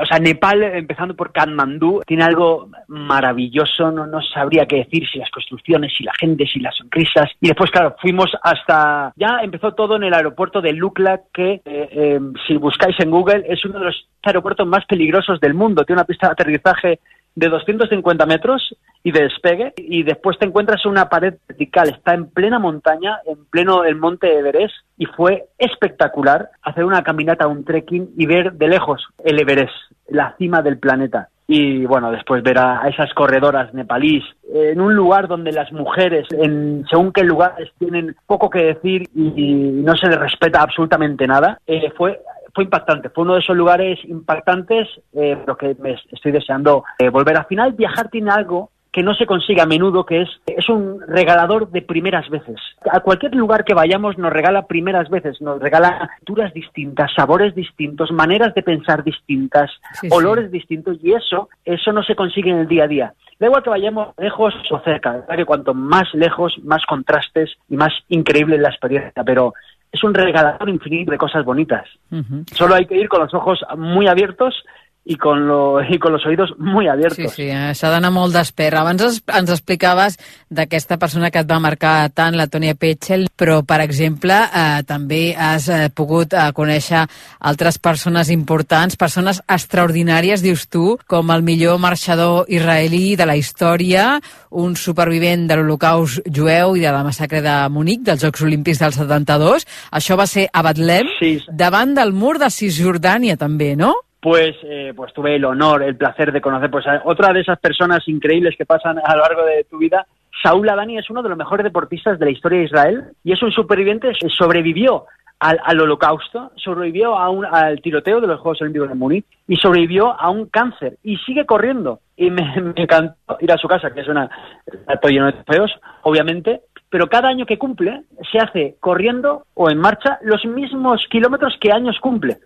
[SPEAKER 10] o sea, Nepal, empezando por Kathmandú, tiene algo maravilloso, no, no sabría qué decir, si las construcciones, si la gente, si las sonrisas. Y después, claro, fuimos hasta, ya empezó todo en el aeropuerto de Lukla, que eh, eh, si buscáis en Google es uno de los aeropuertos más peligrosos del mundo. Tiene una pista de aterrizaje de 250 metros y de despegue y después te encuentras una pared vertical, está en plena montaña, en pleno el monte Everest y fue espectacular hacer una caminata, un trekking y ver de lejos el Everest, la cima del planeta. Y bueno, después ver a, esas corredoras nepalíes en un lugar donde las mujeres, en según qué lugares, tienen poco que decir y no se les respeta absolutamente nada, eh, fue fue impactante, fue uno de esos lugares impactantes, eh, pero que me estoy deseando eh, volver. Al final, viajar tiene algo que no se consigue a menudo, que es, es un regalador de primeras veces. A cualquier lugar que vayamos nos regala primeras veces, nos regala culturas distintas, sabores distintos, maneras de pensar distintas,
[SPEAKER 9] Sí,
[SPEAKER 10] olores distintos, y eso, eso no se consigue en el día a día. Da igual que vayamos lejos o cerca, ¿verdad? que cuanto más lejos, más contrastes y más increíble la experiencia, pero es un regalador infinito de cosas bonitas.
[SPEAKER 9] Uh -huh.
[SPEAKER 10] Solo hay que ir con los ojos muy abiertos i con, lo, i con los oídos muy abiertos.
[SPEAKER 9] Sí, sí, eh, s'ha d'anar molt d'espera. Abans ens, ens explicaves d'aquesta persona que et va marcar tant, la Tònia Petchel, però, per exemple, eh, també has eh, pogut eh, conèixer altres persones importants, persones extraordinàries, dius tu, com el millor marxador israelí de la història, un supervivent de l'Holocaust jueu i de la massacre de Munic, dels Jocs Olímpics del 72. Això va ser a Betlem,
[SPEAKER 10] Sí.
[SPEAKER 9] davant del mur de Cisjordània, també, no?
[SPEAKER 10] Pues, eh, pues tuve el honor, el placer de conocer pues, otra de esas personas increíbles que pasan a lo largo de tu vida. Saúl Adani es uno de los mejores deportistas de la historia de Israel y es un superviviente, sobrevivió al, al holocausto, sobrevivió a un, al tiroteo de los Juegos Olímpicos de Múnich y sobrevivió a un cáncer y sigue corriendo. Y me, encantó ir a su casa, que es una lleno de trofeos, obviamente, pero cada año que cumple se hace corriendo o en marcha los mismos kilómetros que años cumple.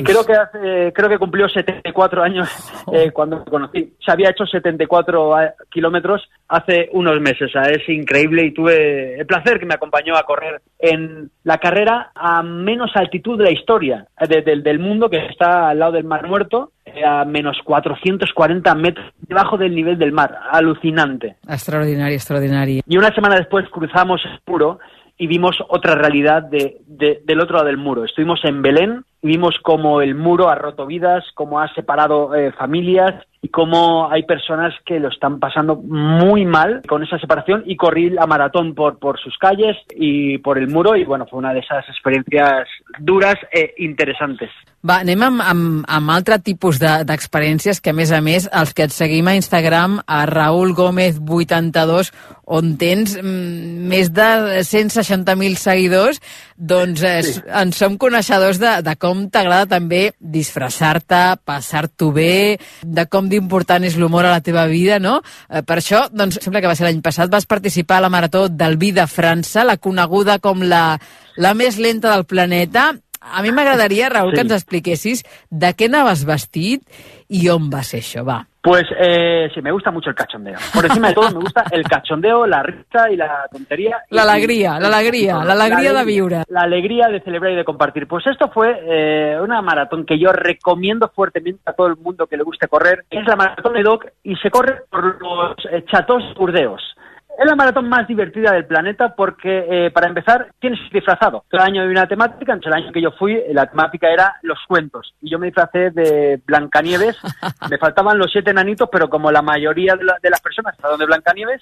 [SPEAKER 10] Y creo que hace, creo que cumplió 74 años eh, cuando me conocí. Se había hecho 74 a- kilómetros hace unos meses. O sea, es increíble y tuve el placer que me acompañó a correr en la carrera a menos altitud de la historia eh, de- del- del mundo, que está al lado del Mar Muerto, eh, a menos 440 metros debajo del nivel del mar. Alucinante.
[SPEAKER 9] Extraordinari, extraordinari.
[SPEAKER 10] Y una semana después cruzamos el muro y vimos otra realidad de, de- del otro lado del muro. Estuvimos en Belén y vimos cómo el muro ha roto vidas, cómo ha separado eh, familias y cómo hay personas que lo están pasando muy mal con esa separación y corrí la maratón por, por sus calles y por el muro y bueno, fue una de esas experiencias duras e interesantes.
[SPEAKER 9] Va, anem amb, amb, amb altre tipus de- d'experiències que, a més a més, els que et seguim a Instagram, a Raül Gómez 82, on tens mm, més de 160.000 seguidors, doncs eh, sí. en som coneixedors de, de com t'agrada també disfressar-te, passar-t'ho bé, de com d'important és l'humor a la teva vida, no? Eh, per això, doncs, sembla que va ser l'any passat, vas participar a la Marató del Vi de França, la coneguda com la, la més lenta del planeta. A mi m'agradaria, Raül,
[SPEAKER 10] Sí.
[SPEAKER 9] que ens expliquessis de què anaves vestit i on va ser això, va.
[SPEAKER 10] Pues eh, sí, me gusta mucho el cachondeo. Por encima de todo me gusta el cachondeo, la risa y la tontería.
[SPEAKER 9] La alegría, la alegría, la alegría de viure.
[SPEAKER 10] La alegría de celebrar y de compartir. Pues esto fue eh, una maratón que yo recomiendo fuertemente a todo el mundo que le guste correr. Es la maratón de Doc y se corre por los eh, chatos burdeos. Es la maratón más divertida del planeta porque, eh, para empezar, tienes disfrazado. Cada año hay una temática. Entonces, el año que yo fui, la temática era los cuentos. Y yo me disfracé de Blancanieves. me faltaban los siete enanitos, pero como la mayoría de, la- de las personas estaban de Blancanieves,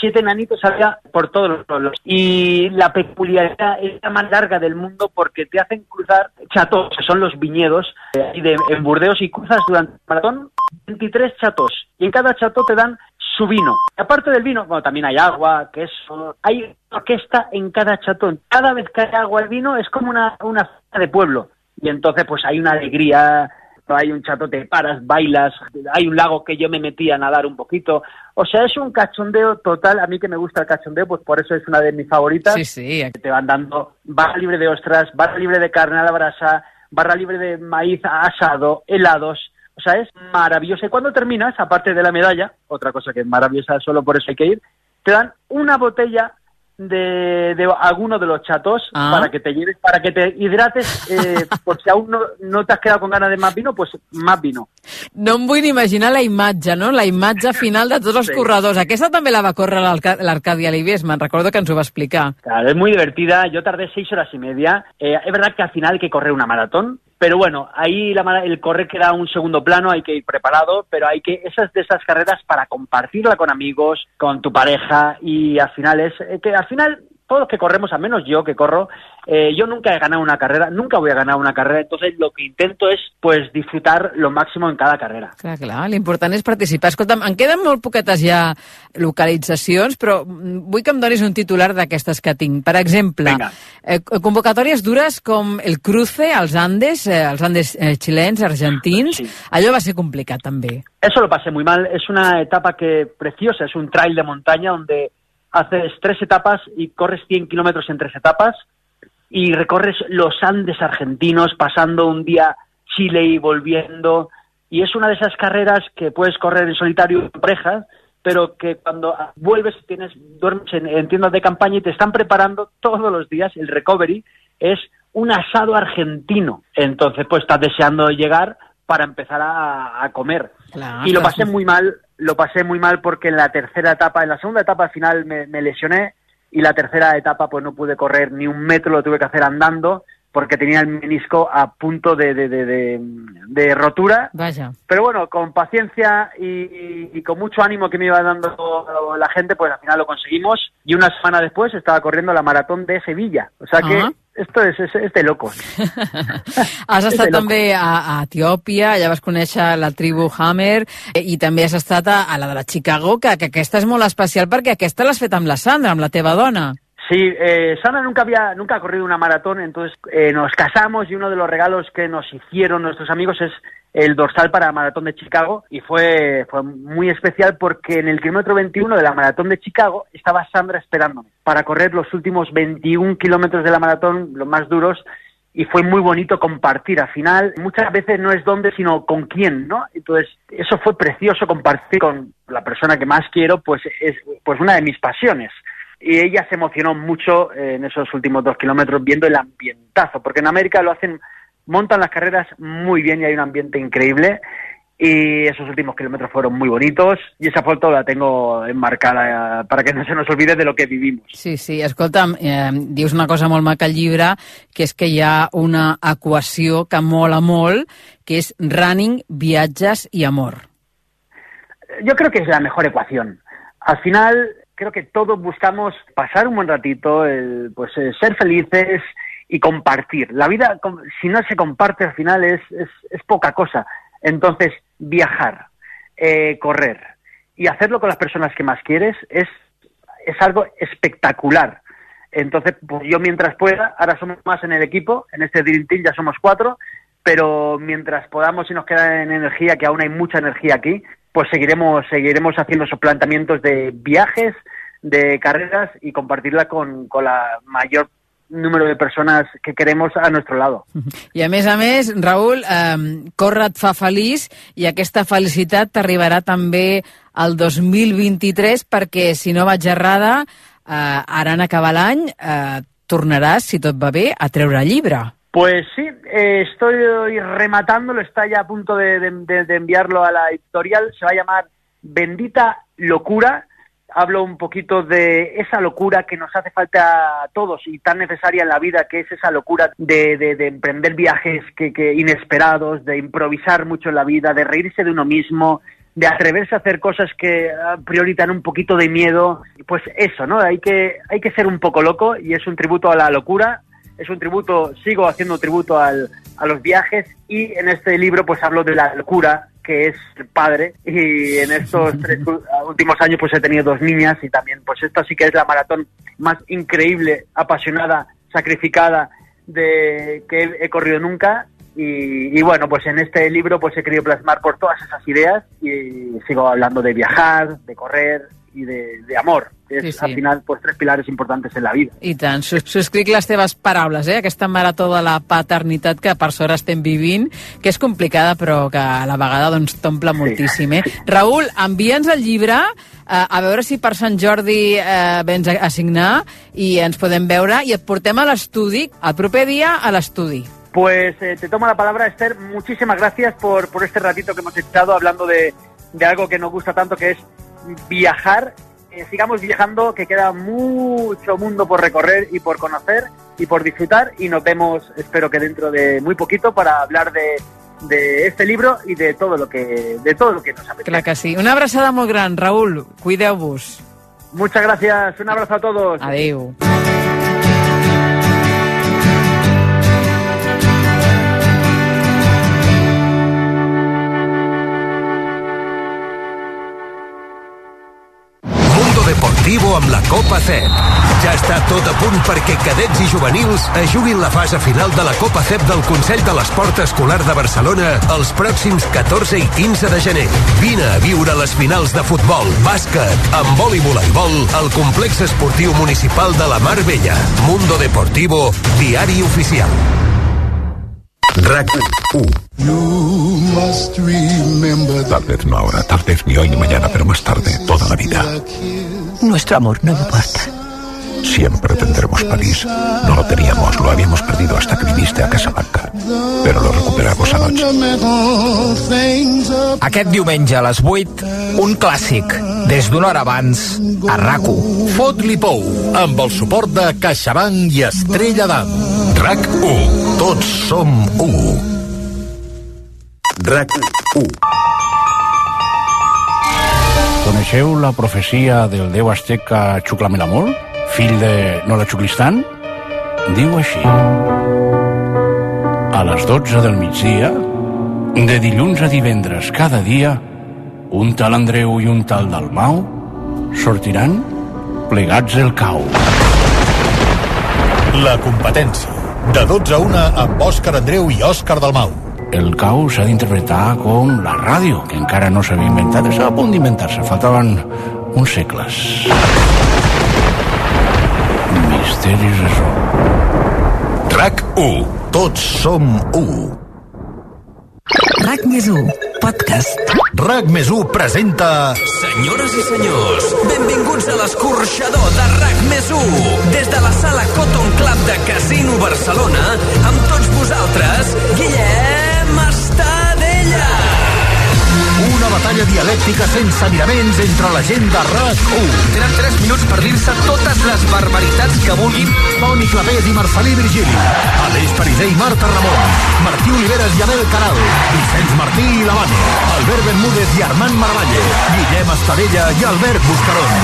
[SPEAKER 10] siete enanitos había por todos los pueblos. Y la peculiaridad es la más larga del mundo porque te hacen cruzar chatos, que son los viñedos eh, de, en Burdeos, y cruzas durante el maratón 23 chatos. Y en cada chato te dan su vino. Aparte del vino, bueno, también hay agua, queso, hay orquesta en cada chatón. Cada vez que hay agua y vino es como una, una fiesta de pueblo. Y entonces pues hay una alegría, hay un chato, te paras, bailas, hay un lago que yo me metí a nadar un poquito. O sea, es un cachondeo total. A mí que me gusta el cachondeo, pues por eso es una de mis favoritas.
[SPEAKER 9] Sí, sí.
[SPEAKER 10] Te van dando barra libre de ostras, barra libre de carne a la brasa, barra libre de maíz asado, helados. O sea, es maravilloso. Y cuando terminas, aparte de la medalla, otra cosa que es maravillosa, solo por eso hay que ir, te dan una botella de, de alguno de los chatos
[SPEAKER 9] Ah.
[SPEAKER 10] para que te lleves, para que te hidrates, eh, por si aún no, no te has quedado con ganas de más vino, pues más vino.
[SPEAKER 9] No em vull ni imaginar la imatge, no? La imatge final de tots els
[SPEAKER 10] Sí.
[SPEAKER 9] corredors. Aquesta també la va córrer l'Arca- l'Arcadi Alivies, me'n recordo que ens ho va explicar.
[SPEAKER 10] Claro, es muy divertida. Yo tardé seis horas y media. Eh, es verdad que al final hay que correr una maratón, pero bueno, ahí la el correr queda un segundo plano, hay que ir preparado, pero hay que esas de esas carreras para compartirla con amigos, con tu pareja y al final es eh, que al final todos los que corremos, al menos yo que corro, eh, yo nunca he ganado una carrera, nunca voy a ganar una carrera, entonces lo que intento es pues disfrutar lo máximo en cada carrera.
[SPEAKER 9] Clar, clar, l'important és participar. Escolta'm, en queden molt poquetes ja localitzacions, però mm, vull que em donis un titular d'aquestes que tinc. Per exemple,
[SPEAKER 10] Vinga.
[SPEAKER 9] eh, convocatòries dures com el cruce als Andes, eh, els Andes eh, xilens, argentins,
[SPEAKER 10] Sí.
[SPEAKER 9] allò va ser complicat també.
[SPEAKER 10] Eso lo pasé muy mal. Es una etapa que preciosa, es un trail de montaña donde haces tres etapas y corres 100 kilómetros en tres etapas y recorres los Andes argentinos pasando un día Chile y volviendo. Y es una de esas carreras que puedes correr en solitario en pareja, pero que cuando vuelves tienes duermes en, en tiendas de campaña y te están preparando todos los días el recovery es un asado argentino. Entonces, pues estás deseando llegar para empezar a, a comer. Y lo pasé muy mal, lo pasé muy mal porque en la tercera etapa, en la segunda etapa al final me, me lesioné y la tercera etapa pues no pude correr ni un metro, lo tuve que hacer andando porque tenía el menisco a punto de, de, de, de- de rotura.
[SPEAKER 9] Vaja.
[SPEAKER 10] Pero bueno, con paciencia y, y- y con mucho ánimo que me iba dando la gente, pues al final lo conseguimos. Y una semana después estaba corriendo la maratón de Sevilla. O sea que esto es, es, es de locos.
[SPEAKER 9] Has estat també a, a Etiòpia, allà vas conèixer la tribu Hammer, eh, i també has estat a, a la de la Chicago, que, que aquesta és molt especial perquè aquesta l'has fet amb la Sandra, amb la teva dona.
[SPEAKER 10] Sí, eh, Sana nunca había nunca ha corrido una maratón, entonces eh, nos casamos y uno de los regalos que nos hicieron nuestros amigos es el dorsal para maratón de Chicago y fue, fue muy especial porque en el kilómetro 21 de la maratón de Chicago estaba Sandra esperándome para correr los últimos 21 kilómetros de la maratón, los más duros, y fue muy bonito compartir. Al final, muchas veces no es dónde, sino con quién, ¿no? Entonces, eso fue precioso compartir con la persona que más quiero, pues es pues una de mis pasiones. Y ella se emocionó mucho eh, en esos últimos dos kilómetros viendo el ambientazo, porque en América lo hacen, montan las carreras muy bien y hay un ambiente increíble. Y esos últimos kilómetros fueron muy bonitos y esa foto la tengo enmarcada para que no se nos olvide de lo que vivimos.
[SPEAKER 9] Sí, sí, escolta'm, eh, dius una cosa molt maca al llibre, que és que hi ha una equació que mola molt, que és running, viatges i amor.
[SPEAKER 10] Yo creo que es la mejor ecuación. Al final, creo que todos buscamos pasar un buen ratito, el, pues eh, ser felices y compartir. La vida, si no se comparte, al final es, es, es poca cosa. Entonces, viajar, eh, correr y hacerlo con las personas que más quieres es, es algo espectacular. Entonces, pues yo mientras pueda, ahora somos más en el equipo, en este Dream Team ya somos cuatro, pero mientras podamos y nos queda en energía, que aún hay mucha energía aquí, pues seguiremos, seguiremos haciendo esos planteamientos de viajes, de carreras y compartirla con, con la mayor número de personas que queremos a nuestro lado.
[SPEAKER 9] I a més a més, Raül, eh, córrer et fa feliç i aquesta felicitat t'arribarà també al 2023 perquè, si no vaig errada, eh, ara en acabar l'any eh, tornaràs, si tot va bé, a treure llibre.
[SPEAKER 10] Pues sí, eh, estoy rematándolo, está ya a punto de, enviarlo a la editorial, se va a llamar Bendita Locura. hablo un poquito de esa locura que nos hace falta a todos y tan necesaria en la vida, que es esa locura de, de, de emprender viajes que, que inesperados, de improvisar mucho en la vida, de reírse de uno mismo, de atreverse a hacer cosas que a priori dan un poquito de miedo. Pues eso, ¿no? Hay que, hay que ser un poco loco y es un tributo a la locura, es un tributo, sigo haciendo tributo al, a los viajes y en este libro pues hablo de la locura que es padre y en estos tres últimos años pues he tenido dos niñas y también pues esta sí que es la maratón más increíble, apasionada, sacrificada de que he, corrido nunca y, y, bueno, pues en este libro pues he querido plasmar por todas esas ideas y sigo hablando de viajar, de correr y de, de amor. que
[SPEAKER 9] Sí,
[SPEAKER 10] és,
[SPEAKER 9] sí.
[SPEAKER 10] al final, pues, tres pilares importantes en la vida.
[SPEAKER 9] I tant, sus subscric les teves paraules, eh? aquesta marató de la paternitat que per sort estem vivint, que és complicada però que a la vegada doncs t'omple moltíssim. Eh? Raül, envia'ns el llibre, eh, a veure si per Sant Jordi eh, vens a, a signar i ens podem veure i et portem a l'estudi, el proper dia a l'estudi.
[SPEAKER 10] Pues eh, te tomo la palabra, Esther. Muchísimas gracias por, por este ratito que hemos echado hablando de, de algo que nos gusta tanto, que es viajar. Eh, sigamos viajando, que queda mucho mundo por recorrer y por conocer y por disfrutar. Y nos vemos, espero que dentro de muy poquito, para hablar de, de este libro y de todo lo que, de todo lo que nos apetece.
[SPEAKER 9] Clar que sí. Una abraçada molt gran, Raül. Cuideu-vos.
[SPEAKER 10] Muchas gracias. Un abrazo a todos.
[SPEAKER 9] Adéu.
[SPEAKER 11] Deportivo amb la Copa CEP. Ja està tot a punt perquè cadets i juvenils es juguin la fase final de la Copa CEP del Consell de l'Esport Escolar de Barcelona els pròxims 14 i 15 de gener. Vine a viure les finals de futbol, bàsquet, handbol i voleibol al complex esportiu municipal de la Mar Vella. Mundo Deportivo, diari oficial. RAC 1
[SPEAKER 8] Tal vez no ahora, tal vez ni hoy ni mañana, pero más tarde, toda la vida.
[SPEAKER 12] Nuestro amor no importa.
[SPEAKER 8] Siempre tendremos París. No lo teníamos, lo habíamos perdido hasta que viniste a Casablanca. Pero lo recuperamos anoche.
[SPEAKER 13] Aquest diumenge a les 8, un clàssic, des d'una hora abans, a rac
[SPEAKER 8] Fot-li pou, amb el suport de CaixaBank i Estrella d'Am. RAC 1. Tots som 1.
[SPEAKER 11] RAC 1
[SPEAKER 14] Coneixeu la profecia del déu azteca Xuclamelamol, fill de Nola Xuclistan? Diu així. A les 12 del migdia, de dilluns a divendres cada dia, un tal Andreu i un tal Dalmau sortiran plegats el cau.
[SPEAKER 8] La competència. De 12 a 1 amb Òscar Andreu i Òscar Dalmau.
[SPEAKER 14] El cau s'ha d'interpretar com la ràdio, que encara no s'havia inventat, estava a punt d'inventar-se, faltaven uns segles. Misteris de so.
[SPEAKER 11] RAC 1. Tots som 1.
[SPEAKER 12] RAC més 1, podcast.
[SPEAKER 8] RAC més 1 presenta...
[SPEAKER 15] Senyores i senyors, benvinguts a l'escorxador de RAC més 1. Des de la sala Cotton Club de Casino Barcelona, amb tots vosaltres, Guillem
[SPEAKER 8] batalla dialèctica sense miraments entre la gent de RAC1.
[SPEAKER 15] Tenen 3 minuts per dir-se totes les barbaritats que vulguin.
[SPEAKER 8] Toni Clapés i Marcelí Virgili. Aleix Pariser i Marta Ramon. Martí Oliveres i Abel Caral. Vicenç Martí i Lavano. Albert Bermúdez i Armand Marvalle. Guillem Estadella i Albert Buscarón.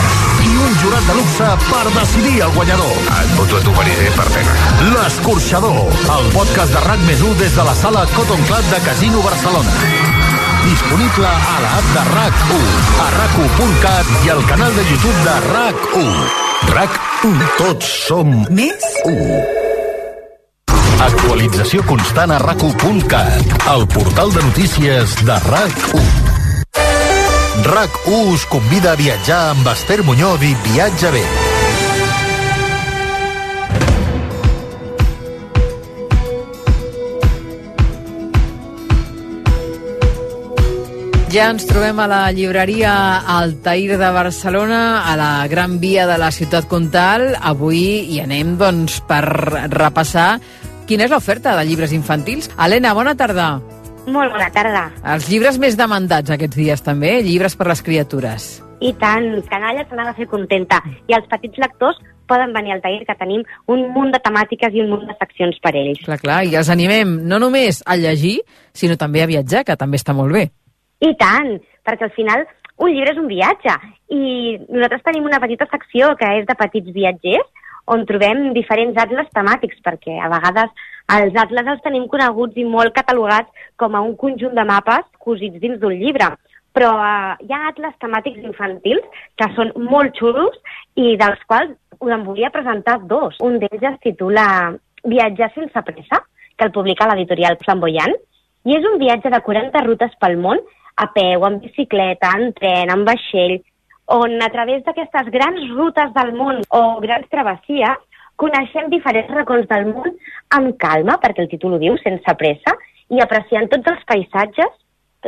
[SPEAKER 8] I un jurat de luxe per decidir el guanyador.
[SPEAKER 11] Et voto a tu, Pariser, per pena.
[SPEAKER 8] L'Escorxador, el podcast de RAC més 1 des de la sala Cotton Club de Casino Barcelona. Disponible a l'app de RAC1, a rac1.cat i al canal de YouTube de RAC1. RAC1. Tots som
[SPEAKER 12] Més
[SPEAKER 8] 1. Actualització constant a rac1.cat, el portal de notícies de RAC1. RAC1 us convida a viatjar amb Esther Muñoz i Viatge bé.
[SPEAKER 9] Ja ens trobem a la llibreria Altair de Barcelona, a la Gran Via de la Ciutat Comtal. Avui hi anem doncs, per repassar quina és l'oferta de llibres infantils. Helena, bona tarda.
[SPEAKER 16] Molt bona tarda.
[SPEAKER 9] Els llibres més demandats aquests dies també, llibres per les criatures.
[SPEAKER 16] I tant, canalla se n'ha de fer contenta. I els petits lectors poden venir al taller, que tenim un munt de temàtiques i un munt de seccions per ells.
[SPEAKER 9] Clar, clar, i els animem no només a llegir, sinó també a viatjar, que també està molt bé.
[SPEAKER 16] I tant, perquè al final un llibre és un viatge. I nosaltres tenim una petita secció que és de petits viatgers, on trobem diferents atles temàtics, perquè a vegades els atles els tenim coneguts i molt catalogats com a un conjunt de mapes cosits dins d'un llibre. Però eh, hi ha atles temàtics infantils que són molt xulos i dels quals us en volia presentar dos. Un d'ells es titula Viatjar sense pressa, que el publica l'editorial Flamboyant, i és un viatge de 40 rutes pel món, a peu, en bicicleta, en tren, en vaixell, on a través d'aquestes grans rutes del món o grans travessies coneixem diferents racons del món amb calma, perquè el títol ho diu, sense pressa, i apreciant tots els paisatges,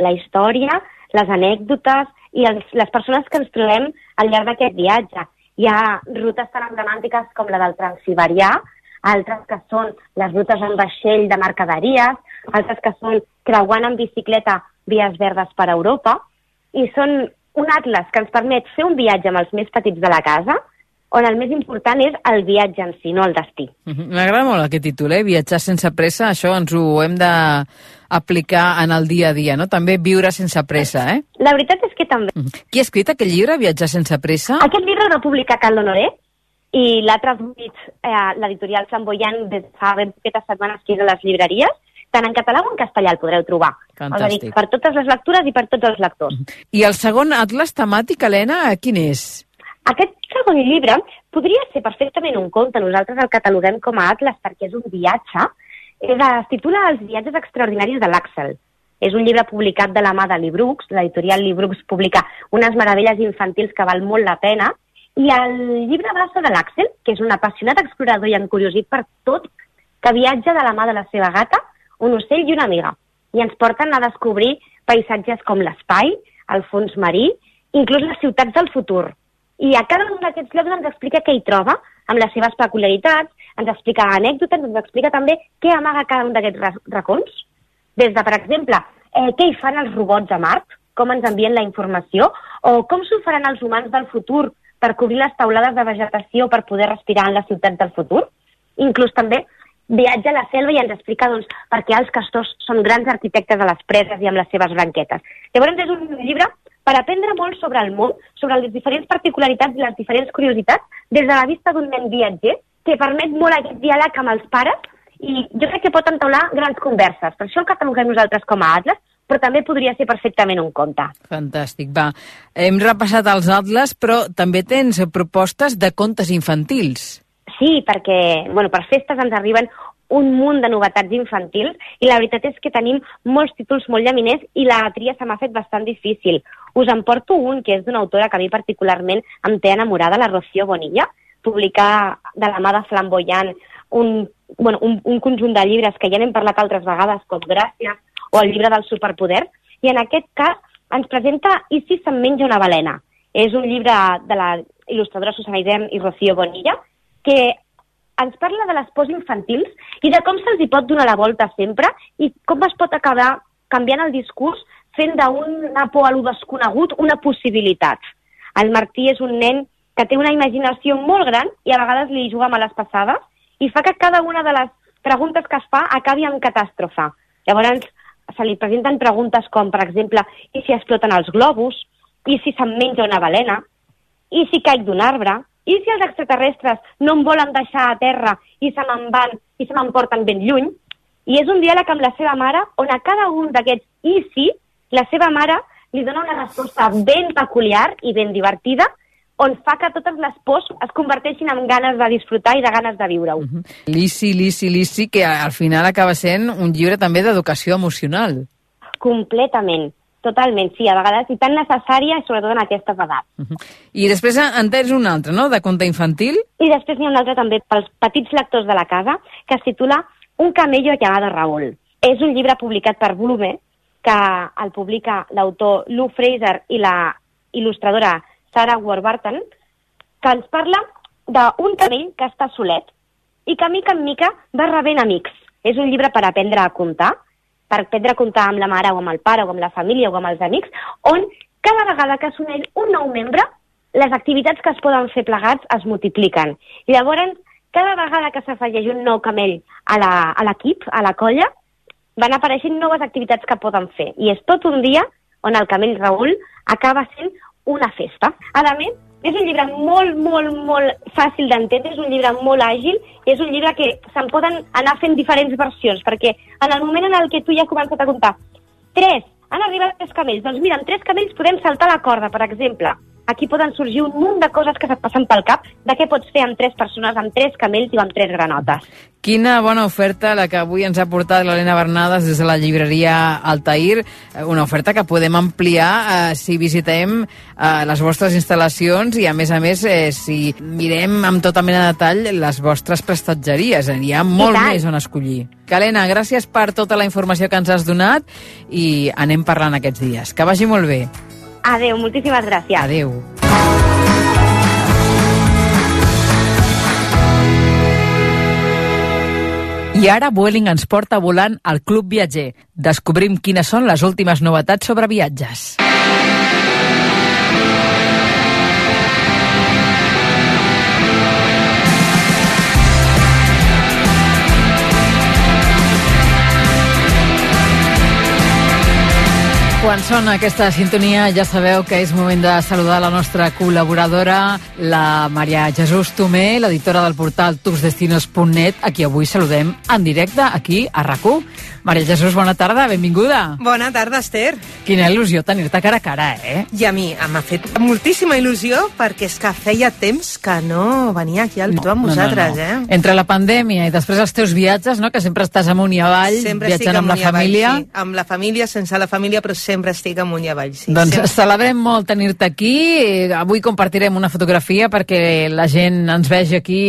[SPEAKER 16] la història, les anècdotes i els, les persones que ens trobem al llarg d'aquest viatge. Hi ha rutes tan emblemàtiques com la del Transsiberià, altres que són les rutes en vaixell de mercaderies, altres que són creuant en bicicleta vies verdes per Europa, i són un atles que ens permet fer un viatge amb els més petits de la casa, on el més important és el viatge en si, no el destí.
[SPEAKER 9] Mhm. M'agrada molt aquest títol, eh? Viatjar sense pressa, això ens ho hem d'aplicar en el dia a dia, no? També viure sense pressa, eh?
[SPEAKER 16] La veritat és que també.
[SPEAKER 9] Qui ha escrit aquest llibre, Viatjar sense pressa?
[SPEAKER 16] Aquest llibre el va publicar Cal Honoré i l'ha traduït eh, l'editorial Flamboyant des de fa ben poquetes setmanes que és a les llibreries, tant en català com en castellà el podreu trobar.
[SPEAKER 9] Fantàstic.
[SPEAKER 16] És a dir, per totes les lectures i per tots els lectors.
[SPEAKER 9] I el segon atles temàtic, Helena, quin és?
[SPEAKER 16] Aquest segon llibre podria ser perfectament un conte. Nosaltres el cataloguem com a atles perquè és un viatge. Es titula Els viatges extraordinaris de l'Àxel. És un llibre publicat de la mà de Librux. L'editorial Librux publica unes meravelles infantils que val molt la pena. I el llibre versa de l'Àxel, que és un apassionat explorador i encuriosit per tot, que viatja de la mà de la seva gata, un ocell i una amiga. I ens porten a descobrir paisatges com l'espai, el fons marí, inclús les ciutats del futur. I a cada un d'aquests llocs ens explica què hi troba, amb les seves peculiaritats, ens explica anècdotes, ens explica també què amaga cada un d'aquests ra- racons. Des de, per exemple, eh, què hi fan els robots a Mart, com ens envien la informació, o com s'ho faran els humans del futur per cobrir les taulades de vegetació per poder respirar en les ciutats del futur. Inclús també viatja a la selva i ens explica doncs, per què els castors són grans arquitectes a les preses i amb les seves branquetes. Llavors és un llibre per aprendre molt sobre el món, sobre les diferents particularitats i les diferents curiositats, des de la vista d'un nen viatger, que permet molt aquest diàleg amb els pares i jo crec que pot entaular grans converses. Per això el cataloguem nosaltres com a Atlas, però també podria ser perfectament un conte.
[SPEAKER 9] Fantàstic, va. Hem repassat els atles, però també tens propostes de contes infantils.
[SPEAKER 16] Sí, perquè bueno, per festes ens arriben un munt de novetats infantils i la veritat és que tenim molts títols molt llaminers i la tria se m'ha fet bastant difícil. Us en porto un que és d'una autora que a mi particularment em té enamorada, la Rocío Bonilla, publicar de la mà de Flamboyant un, bueno, un, un conjunt de llibres que ja n'hem parlat altres vegades, com Gràcies o el llibre del superpoder, i en aquest cas ens presenta I si se'n menja una balena. És un llibre de la il·lustradora Susana Idem i Rocío Bonilla, que ens parla de les pors infantils i de com se'ls hi pot donar la volta sempre i com es pot acabar canviant el discurs fent d'una por a lo desconegut una possibilitat. El Martí és un nen que té una imaginació molt gran i a vegades li juga males passades i fa que cada una de les preguntes que es fa acabi en catàstrofe. Llavors se li presenten preguntes com, per exemple, i si exploten els globus, i si se'n menja una balena, i si caic d'un arbre, i si els extraterrestres no em volen deixar a terra i se me'n van i se m'emporten ben lluny. I és un diàleg amb la seva mare on a cada un d'aquests i si, la seva mare li dona una resposta ben peculiar i ben divertida on fa que totes les pors es converteixin en ganes de disfrutar i de ganes de viure-ho.
[SPEAKER 9] Lissi, Lissi, Lissi, que al final acaba sent un llibre també d'educació emocional.
[SPEAKER 16] Completament, totalment, sí, a vegades i tan necessària, sobretot en aquestes edats.
[SPEAKER 9] I després en tens un altre, no?, de conte infantil.
[SPEAKER 16] I després n'hi ha un altre també pels petits lectors de la casa, que es titula Un camello llamado Raúl. És un llibre publicat per Blume, que el publica l'autor Lou Fraser i la il·lustradora Sarah Warburton, que ens parla d'un camell que està solet i que mica en mica va rebent amics. És un llibre per aprendre a comptar per aprendre a comptar amb la mare o amb el pare o amb la família o amb els amics, on cada vegada que s'uneix un nou membre, les activitats que es poden fer plegats es multipliquen. I llavors, cada vegada que s'afegeix un nou camell a l'equip, a la colla, van apareixent noves activitats que poden fer. I és tot un dia on el camell Raül acaba sent una festa. A més, és un llibre molt, molt, molt fàcil d'entendre, és un llibre molt àgil i és un llibre que se'n poden anar fent diferents versions, perquè en el moment en el que tu ja has començat a comptar tres, han arribat tres camells, doncs mira, amb tres camells podem saltar la corda, per exemple. Aquí poden sorgir un munt de coses que se't passen pel cap de què pots fer amb tres persones, amb tres camells i amb tres granotes.
[SPEAKER 9] Quina bona oferta la que avui ens ha portat l'Helena Bernades des de la llibreria Altair, eh, una oferta que podem ampliar eh, si visitem eh, les vostres instal·lacions i, a més a més, eh, si mirem amb tota mena de detall les vostres prestatgeries. Eh, Hi ha molt més on escollir. Helena, gràcies per tota la informació que ens has donat i anem parlant aquests dies. Que vagi molt bé.
[SPEAKER 16] Adeu, moltíssimes gràcies.
[SPEAKER 9] Adeu. I ara Vueling ens porta volant al Club Viatger. Descobrim quines són les últimes novetats sobre viatges. Quan sona aquesta sintonia ja sabeu que és moment de saludar la nostra col·laboradora, la Maria Jesús Tomé, l'editora del portal tursdestinos.net, a qui avui saludem en directe aquí a rac Maria Jesús, bona tarda, benvinguda.
[SPEAKER 17] Bona tarda, Esther.
[SPEAKER 9] Quina il·lusió tenir-te cara a cara, eh?
[SPEAKER 17] I a mi m'ha fet moltíssima il·lusió perquè és que feia temps que no venia aquí al no, amb vosaltres, eh?
[SPEAKER 9] Entre la pandèmia i després els teus viatges, no?, que sempre estàs amunt i avall,
[SPEAKER 17] Sempre
[SPEAKER 9] viatjant amb la
[SPEAKER 17] i avall,
[SPEAKER 9] família.
[SPEAKER 17] sí. Amb la família, sense la família, però sempre estic amunt i avall, sí.
[SPEAKER 9] doncs
[SPEAKER 17] sempre.
[SPEAKER 9] celebrem molt tenir-te aquí. Eh, Avui compartirem una fotografia perquè la gent ens vegi aquí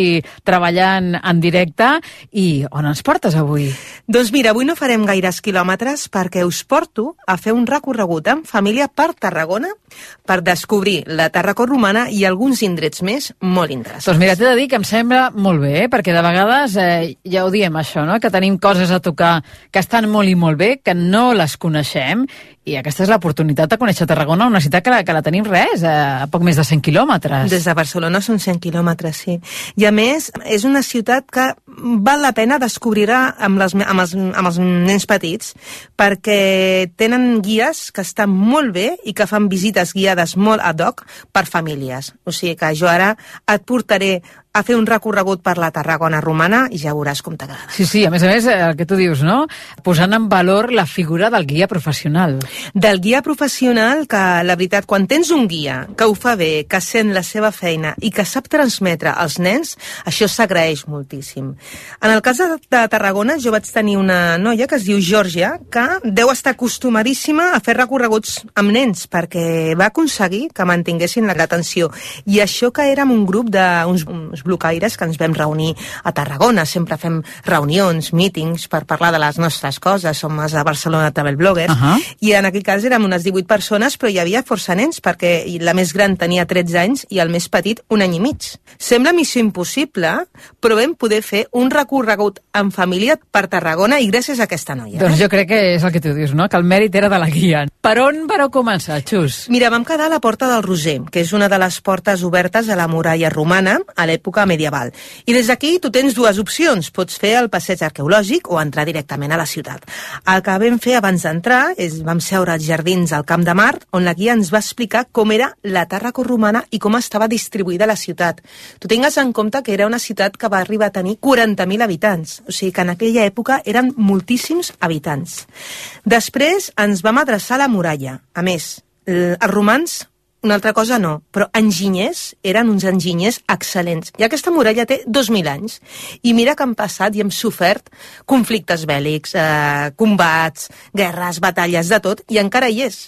[SPEAKER 9] treballant en directe. I on ens portes avui?
[SPEAKER 17] Doncs mira, avui no farem gaires quilòmetres perquè us porto a fer un recorregut en família per Tarragona per descobrir la Tarracó romana i alguns indrets més molt interessants.
[SPEAKER 9] Doncs mira, t'he de dir que em sembla molt bé, eh? perquè de vegades eh, ja ho diem això, no? que tenim coses a tocar que estan molt i molt bé, que no les coneixem, i aquesta és l'oportunitat de conèixer Tarragona, una ciutat que la, que la tenim res, eh, a poc més de 100 quilòmetres.
[SPEAKER 17] Des de Barcelona són 100 quilòmetres, sí. I a més, és una ciutat que val la pena descobrir-la amb, les, amb, els, amb els nens petits, perquè tenen guies que estan molt bé i que fan visites guiades molt ad hoc per famílies. O sigui que jo ara et portaré a fer un recorregut per la Tarragona romana i ja veuràs com t'agrada.
[SPEAKER 9] Sí, sí, a més a més, eh, el que tu dius, no? Posant en valor la figura del guia professional.
[SPEAKER 17] Del guia professional que, la veritat, quan tens un guia que ho fa bé, que sent la seva feina i que sap transmetre als nens, això s'agraeix moltíssim. En el cas de, de Tarragona, jo vaig tenir una noia que es diu Georgia, que deu estar acostumadíssima a fer recorreguts amb nens, perquè va aconseguir que mantinguessin l'atenció. I això que érem un grup d'uns uns blocaires que ens vam reunir a Tarragona. Sempre fem reunions, mítings per parlar de les nostres coses. Som els de Barcelona Travel Bloggers.
[SPEAKER 9] Uh -huh.
[SPEAKER 17] I en aquell cas érem unes 18 persones, però hi havia força nens, perquè la més gran tenia 13 anys i el més petit un any i mig. Sembla missió impossible, però vam poder fer un recorregut en família per Tarragona i gràcies a aquesta noia.
[SPEAKER 9] Doncs jo crec que és el que tu dius, no? Que el mèrit era de la guia. Per on vareu començar, Xus?
[SPEAKER 17] Mira, vam quedar a la Porta del Roser, que és una de les portes obertes a la muralla romana a l'època medieval. I des d'aquí tu tens dues opcions. Pots fer el passeig arqueològic o entrar directament a la ciutat. El que vam fer abans d'entrar és vam seure als jardins al Camp de Mar, on la guia ens va explicar com era la Tàrraco romana i com estava distribuïda la ciutat. Tu tingues en compte que era una ciutat que va arribar a tenir 40.000 habitants, o sigui que en aquella època eren moltíssims habitants. Després ens vam adreçar a la muralla. A més, els romans una altra cosa no, però enginyers eren uns enginyers excel·lents. I aquesta muralla té 2.000 anys. I mira que han passat i hem sofert conflictes bèl·lics, eh, combats, guerres, batalles, de tot, i encara hi és.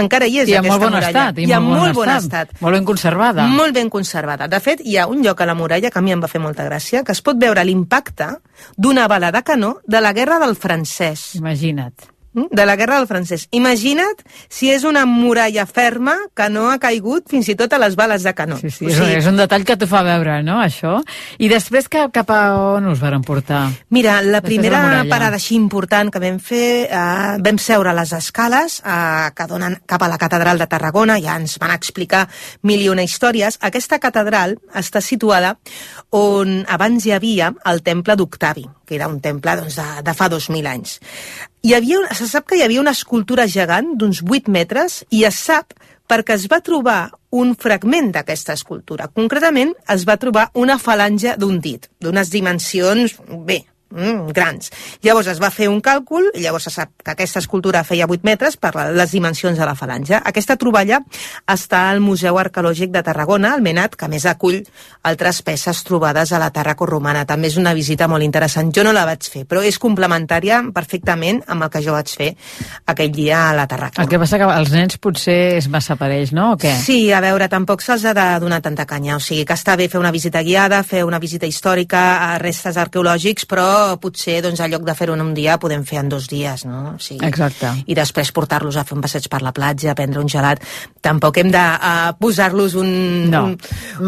[SPEAKER 17] Encara hi és
[SPEAKER 9] I
[SPEAKER 17] aquesta
[SPEAKER 9] molt bon
[SPEAKER 17] muralla.
[SPEAKER 9] estat.
[SPEAKER 17] I en molt bon estat.
[SPEAKER 9] Molt ben conservada.
[SPEAKER 17] Molt ben conservada. De fet, hi ha un lloc a la muralla que a mi em va fer molta gràcia, que es pot veure l'impacte d'una bala de canó de la guerra del francès.
[SPEAKER 9] Imagina't.
[SPEAKER 17] Mm, de la Guerra del Francès. Imagina't si és una muralla ferma que no ha caigut fins i tot a les bales de canó.
[SPEAKER 9] Sí, sí, és, és un detall que t'ho fa veure, no, això? I després cap, cap a on us varen portar?
[SPEAKER 17] Mira, la
[SPEAKER 9] Després
[SPEAKER 17] primera
[SPEAKER 9] la
[SPEAKER 17] parada així important que vam fer, eh, vam seure a les escales eh, que donen cap a la catedral de Tarragona, ja ens van explicar mil i una històries. Aquesta catedral està situada on abans hi havia el temple d'Octavi, que era un temple doncs, de, de fa 2.000 anys. Hi havia, se sap que hi havia una escultura gegant d'uns 8 metres i es sap perquè es va trobar un fragment d'aquesta escultura. Concretament, es va trobar una falange d'un dit, d'unes dimensions, bé, mm, grans. Llavors es va fer un càlcul, i llavors se sap que aquesta escultura feia 8 metres per les dimensions de la falange. Aquesta troballa està al Museu Arqueològic de Tarragona, al Menat, que a més acull altres peces trobades a la Tàrraco romana. També és una visita molt interessant. Jo no la vaig fer, però és complementària perfectament amb el que jo vaig fer aquell dia a la Tàrraco.
[SPEAKER 9] El que passa que als nens potser és massa per ells, no? O què?
[SPEAKER 17] Sí, a veure, tampoc se'ls ha de donar tanta canya. O sigui, que està bé fer una visita guiada, fer una visita històrica a restes arqueològics, però potser, doncs, en lloc de fer-ho en un dia, podem fer en dos dies, no? O sigui,
[SPEAKER 9] Exacte.
[SPEAKER 17] I després portar-los a fer un passeig per la platja, a prendre un gelat. Tampoc hem de uh, posar-los un...
[SPEAKER 9] No.
[SPEAKER 17] un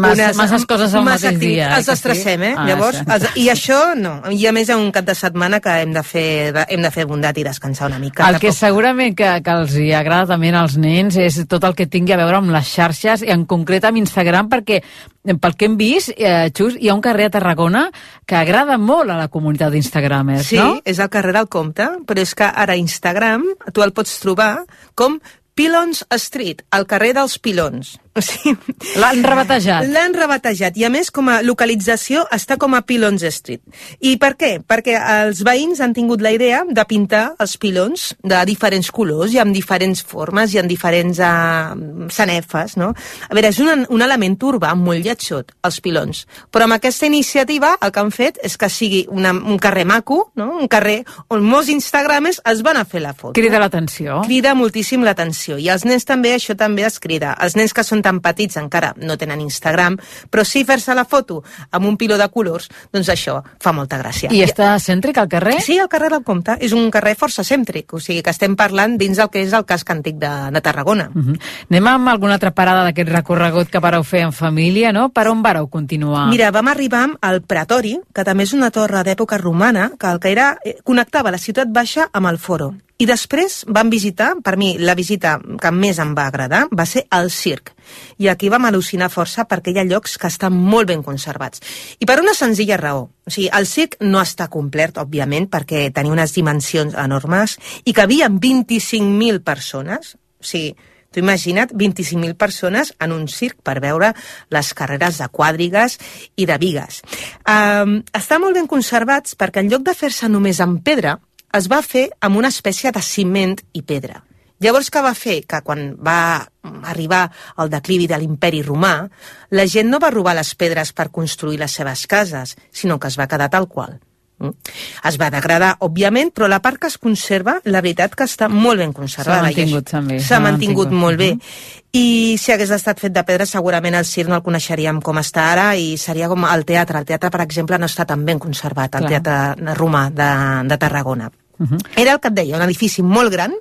[SPEAKER 9] Massa- masses coses al
[SPEAKER 17] massa
[SPEAKER 9] mateix
[SPEAKER 17] activi-
[SPEAKER 9] dia, eh,
[SPEAKER 17] Els estressem, eh?
[SPEAKER 9] Ah,
[SPEAKER 17] Llavors,
[SPEAKER 9] sí.
[SPEAKER 17] els, I això, no. I a més, hi ha un cap de setmana que hem de fer, hem de fer bondat i descansar una mica.
[SPEAKER 9] El que
[SPEAKER 17] Tampoc-
[SPEAKER 9] segurament que, que els hi agrada també als nens és tot el que tingui a veure amb les xarxes i en concret amb Instagram perquè pel que hem vist, eh, Xus, hi ha un carrer a Tarragona que agrada molt a la comunitat d'instagramers,
[SPEAKER 17] Sí,
[SPEAKER 9] no?
[SPEAKER 17] és al carrer del Comte, però és que ara Instagram tu el pots trobar com Pilons Street, al carrer dels Pilons. O sigui,
[SPEAKER 9] L'han rebatejat.
[SPEAKER 17] L'han rebatejat i a més com a localització està com a Pilons Street. I per què? Perquè els veïns han tingut la idea de pintar els pilons de diferents colors i amb diferents formes i amb diferents uh, sanefes, no? A veure, és un, un element urbà molt lletjot, els pilons. Però amb aquesta iniciativa el que han fet és que sigui una, un carrer maco, no? un carrer on molts instagrames es van a fer la foto.
[SPEAKER 9] Crida l'atenció.
[SPEAKER 17] Crida moltíssim l'atenció. I els nens també, això també es crida. Els nens que són tan petits encara no tenen Instagram, però sí fer-se la foto amb un piló de colors, doncs això fa molta gràcia.
[SPEAKER 9] I està cèntric al carrer?
[SPEAKER 17] Sí, el carrer del Comte. És un carrer força cèntric, o sigui que estem parlant dins del que és el casc antic de, de Tarragona.
[SPEAKER 9] Uh -huh. Anem amb alguna altra parada d'aquest recorregut que vareu fer en família, no? Per on vareu continuar?
[SPEAKER 17] Mira, vam arribar al Pretori, que també és una torre d'època romana, que el que era, eh, connectava la ciutat baixa amb el foro. I després vam visitar, per mi, la visita que més em va agradar va ser el circ. I aquí vam al·lucinar força perquè hi ha llocs que estan molt ben conservats. I per una senzilla raó. O sigui, el circ no està complet, òbviament, perquè tenia unes dimensions enormes i cabien 25.000 persones. O sigui, Tu imagina't 25.000 persones en un circ per veure les carreres de quàdrigues i de vigues. Um, està molt ben conservats perquè en lloc de fer-se només amb pedra, es va fer amb una espècie de ciment i pedra. Llavors, què va fer? Que quan va arribar el declivi de l'imperi romà, la gent no va robar les pedres per construir les seves cases, sinó que es va quedar tal qual. Mm. Es va degradar, òbviament, però la part que es conserva, la veritat que està molt ben conservada.
[SPEAKER 9] S'ha mantingut, també,
[SPEAKER 17] S'ha mantingut
[SPEAKER 9] mantingut.
[SPEAKER 17] molt bé. I si hagués estat fet de pedra, segurament el circ no el coneixeríem com està ara i seria com el teatre. El teatre, per exemple, no està tan ben conservat, el
[SPEAKER 9] Clar.
[SPEAKER 17] teatre romà de, de Tarragona.
[SPEAKER 9] Uh -huh.
[SPEAKER 17] Era el que et deia, un edifici molt gran,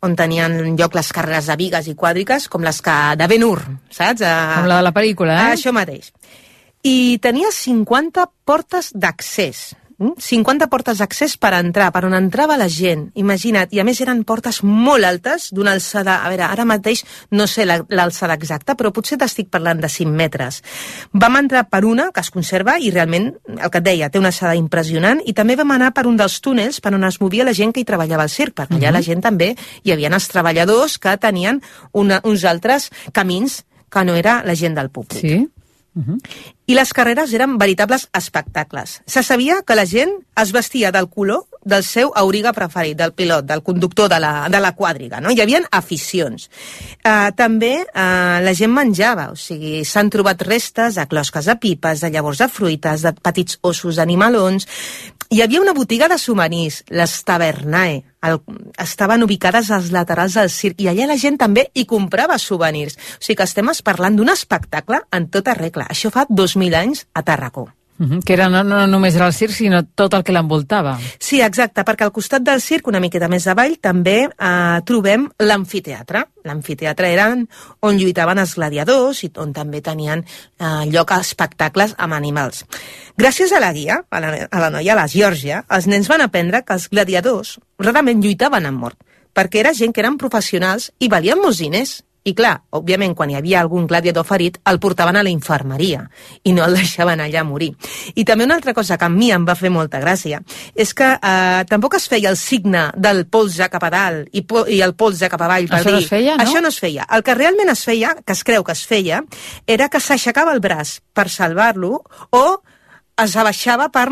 [SPEAKER 17] on tenien lloc les carreres de vigues i quàdriques, com les que de Ben Hur, saps? A,
[SPEAKER 9] Com la de la pel·lícula, eh?
[SPEAKER 17] Això mateix. I tenia 50 portes d'accés. Mm? 50 portes d'accés per entrar, per on entrava la gent, imagina't, i a més eren portes molt altes, d'una alçada, a veure, ara mateix no sé la- l'alçada exacta, però potser t'estic parlant de 5 metres. Vam entrar per una, que es conserva, i realment, el que et deia, té una alçada impressionant, i també vam anar per un dels túnels per on es movia la gent que hi treballava al circ, perquè allà
[SPEAKER 9] Mhm.
[SPEAKER 17] la gent també hi havia els treballadors que tenien una, uns altres camins que no era la gent del públic.
[SPEAKER 9] Sí?
[SPEAKER 17] I les carreres eren veritables espectacles. Se sabia que la gent es vestia del color del seu auriga preferit, del pilot, del conductor de la, de la quàdriga, no? Hi havia aficions. Uh, també uh, la gent menjava, o sigui, s'han trobat restes de closques de pipes, de llavors de fruites, de petits ossos d'animalons... Hi havia una botiga de souvenirs, les Tavernae, el, estaven ubicades als laterals del circ i allà la gent també hi comprava souvenirs. O sigui que estem parlant d'un espectacle en tota regla. Això fa 2.000 anys a Tarragó.
[SPEAKER 9] Uh -huh, que era no, no només era el circ, sinó tot el que l'envoltava.
[SPEAKER 17] Sí, exacte, perquè al costat del circ, una miqueta més avall, també eh, trobem l'amfiteatre. L'amfiteatre eren on lluitaven els gladiadors i on també tenien eh, lloc espectacles amb animals. Gràcies a la guia, a la, a la noia, a la Geòrgia, els nens van aprendre que els gladiadors rarament lluitaven amb mort, perquè era gent que eren professionals i valien molts diners i clar, òbviament, quan hi havia algun gladiador ferit, el portaven a la infermeria i no el deixaven allà morir. I també una altra cosa que a mi em va fer molta gràcia és que eh, tampoc es feia el signe del polze cap a dalt i, po i el polze cap avall per
[SPEAKER 9] Això
[SPEAKER 17] dir...
[SPEAKER 9] no es feia, no?
[SPEAKER 17] Això no es feia. El que realment es feia, que es creu que es feia, era que s'aixecava el braç per salvar-lo o es abaixava per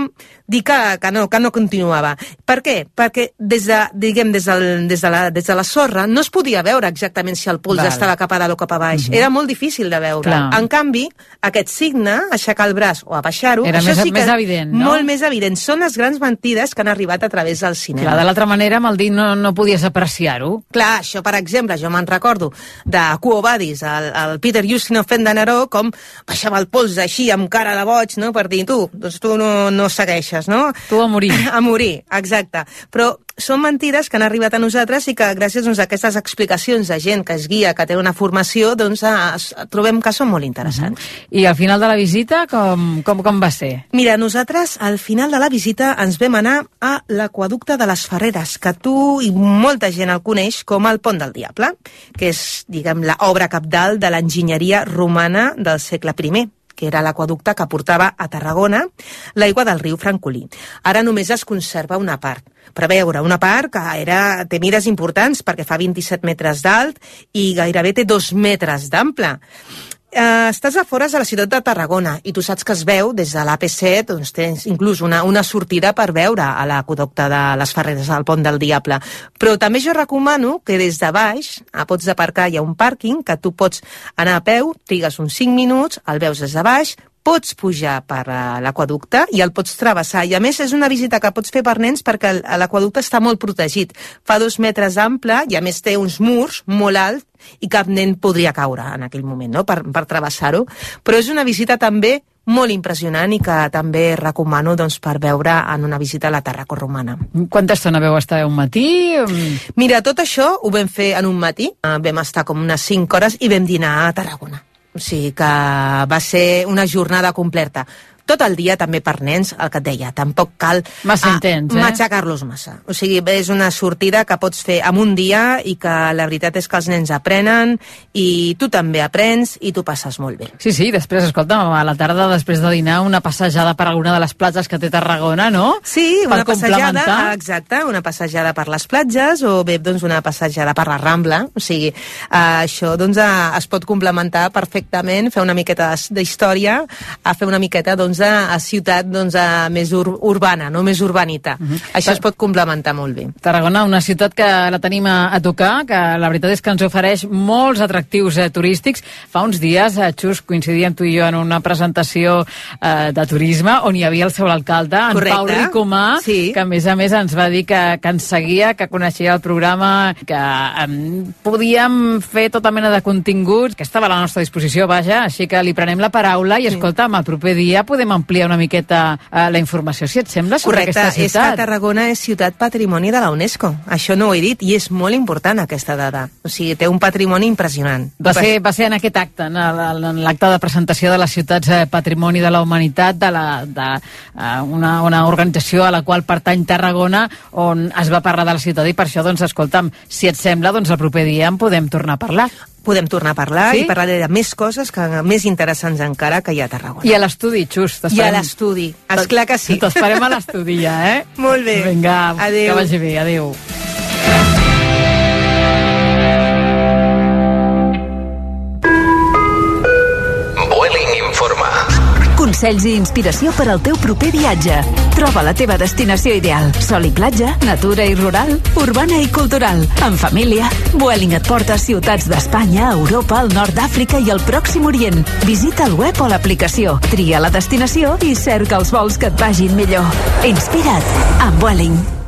[SPEAKER 17] dir que, que, no, que no continuava. Per què? Perquè des de, diguem, des, del, des, de la, des de la sorra no es podia veure exactament si el polze
[SPEAKER 9] Val.
[SPEAKER 17] estava cap a dalt o cap a baix.
[SPEAKER 9] Mhm.
[SPEAKER 17] Era molt difícil de veure.
[SPEAKER 9] Clar.
[SPEAKER 17] En canvi, aquest signe, aixecar el braç o abaixar-ho,
[SPEAKER 9] Era
[SPEAKER 17] això
[SPEAKER 9] més-
[SPEAKER 17] sí que
[SPEAKER 9] més evident, no?
[SPEAKER 17] Molt més evident. Són les grans mentides que han arribat a través del cinema.
[SPEAKER 9] Clar, de l'altra manera, amb el dit no, no podies apreciar-ho.
[SPEAKER 17] Clar, això, per exemple, jo me'n recordo de Quo Vadis, el, el Peter Ustinov fent de Neró, com baixava el polze així, amb cara de boig, no?, per dir, tu, doncs tu no, no segueixes, no?
[SPEAKER 9] Tu a morir.
[SPEAKER 17] A morir, exacte. Però són mentides que han arribat a nosaltres i que gràcies doncs, a aquestes explicacions de gent que es guia, que té una formació, doncs a, a, trobem que són molt interessants.
[SPEAKER 9] I al final de la visita, com, com, com va ser?
[SPEAKER 17] Mira, nosaltres al final de la visita ens vam anar a l'aquaducte de les Ferreres, que tu i molta gent el coneix com el Pont del Diable, que és, diguem, l'obra capdalt de l'enginyeria romana del segle I que era l'aquaducte que portava a Tarragona l'aigua del riu Francolí. Ara només es conserva una part. Per veure, una part que era, té mides importants perquè fa 27 metres d'alt i gairebé té 2 metres d'ample. Uh, estàs a fores de la ciutat de Tarragona i tu saps que es veu des de l'AP7, doncs tens inclús una, una sortida per veure a l'aqueducte de les Ferreres al Pont del Diable. Però també jo recomano que des de baix, a pots aparcar, hi ha un pàrquing que tu pots anar a peu, trigues uns 5 minuts, el veus des de baix, pots pujar per uh, l'aquaducte i el pots travessar. I a més és una visita que pots fer per nens perquè l'aquaducte està molt protegit. Fa dos metres d'ample i a més té uns murs molt alts i cap nen podria caure en aquell moment no? per, per travessar-ho. Però és una visita també molt impressionant i que també recomano doncs, per veure en una visita a la Tarraco Romana.
[SPEAKER 9] Quanta estona veu estar un matí?
[SPEAKER 17] Mira, tot això ho vam fer en un matí. Eh, Vam estar com unes 5 hores i vam dinar a Tarragona. O sigui que va ser una jornada completa. Tot el dia també per nens, el que et deia, tampoc cal
[SPEAKER 9] Massa intens, eh?
[SPEAKER 17] matxacar-los massa. O sigui, és una sortida que pots fer en un dia i que la veritat és que els nens aprenen i tu també aprens i tu passes molt bé.
[SPEAKER 9] Sí, sí, després, escolta, a la tarda, després de dinar, una passejada per alguna de les platges que té Tarragona, no?
[SPEAKER 17] Sí, una
[SPEAKER 9] per
[SPEAKER 17] passejada,
[SPEAKER 9] complementar.
[SPEAKER 17] exacte, una passejada per les platges o bé doncs, una passejada per la Rambla. O sigui, eh, això doncs, eh, es pot complementar perfectament, fer una miqueta d'his- d'història, a fer una miqueta doncs, de a ciutat doncs, a més ur urbana, no més urbanita.
[SPEAKER 9] Mhm.
[SPEAKER 17] Això es pot complementar molt bé.
[SPEAKER 9] Tarragona, una ciutat que la tenim a, a tocar, que la veritat és que ens ofereix molts atractius eh, turístics. Fa uns dies, eh, Xus, coincidíem tu i jo en una presentació eh, de turisme on hi havia el seu alcalde, en
[SPEAKER 17] Correcte.
[SPEAKER 9] Pau Ricomà,
[SPEAKER 17] Sí.
[SPEAKER 9] que a més a més ens va dir que, que ens seguia, que coneixia el programa, que eh, podíem fer tota mena de continguts, que estava a la nostra disposició, vaja, així que li prenem la paraula i, escolta'm, el proper dia podem ampliar una miqueta eh, la informació, si et sembla, sobre
[SPEAKER 17] Correcte,
[SPEAKER 9] aquesta
[SPEAKER 17] és que
[SPEAKER 9] ciutat.
[SPEAKER 17] Tarragona és ciutat patrimoni de la UNESCO. Això no ho he dit i és molt important aquesta dada. O sigui, té un patrimoni impressionant.
[SPEAKER 9] Va ser, va ser en aquest acte, en l'acte de presentació de les ciutats eh, Patrimoni de la Humanitat, de, la, de eh, una, una organització a la qual pertany Tarragona, on es va parlar de la ciutat i per això, doncs, escolta'm, si et sembla, doncs el proper dia en podem tornar a parlar.
[SPEAKER 17] Podem tornar a parlar
[SPEAKER 9] Sí?
[SPEAKER 17] i parlaré de més coses que més interessants encara que hi ha a Tarragona.
[SPEAKER 9] I a l'estudi, Xus.
[SPEAKER 17] I a l'estudi. Esclar que sí.
[SPEAKER 9] T'esperem a l'estudi ja, eh?
[SPEAKER 17] Molt bé.
[SPEAKER 9] Vinga,
[SPEAKER 17] Adéu.
[SPEAKER 9] que vagi bé, adéu.
[SPEAKER 12] Consells i inspiració per al teu proper viatge. Troba la teva destinació ideal. Sol i platja, natura i rural, urbana i cultural. En família, Vueling et porta a ciutats d'Espanya, Europa, el nord d'Àfrica i el Pròxim Orient. Visita el web o l'aplicació, tria la destinació i cerca els vols que et vagin millor. Inspira't amb Vueling.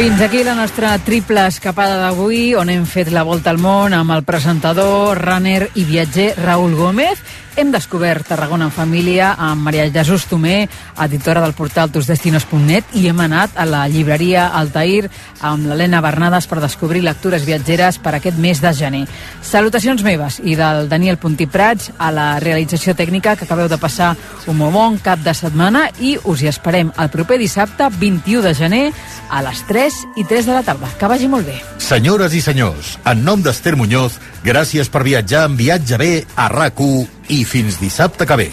[SPEAKER 9] Fins aquí la nostra triple escapada d'avui, on hem fet la volta al món amb el presentador, runner i viatger Raül Gómez. Hem descobert Tarragona en família amb Maria Jesús Tomé, editora del portal tusdestinos.net, i hem anat a la llibreria Altair amb l'Helena Bernades per descobrir lectures viatgeres per aquest mes de gener. Salutacions meves i del Daniel Puntiprats a la realització tècnica que acabeu de passar un molt bon cap de setmana i us hi esperem el proper dissabte 21 de gener a les 3 i 3 de la tarda. Que vagi molt bé.
[SPEAKER 8] Senyores i senyors, en nom d'Ester Muñoz, gràcies per viatjar en Viatge B a rac i fins dissabte que ve.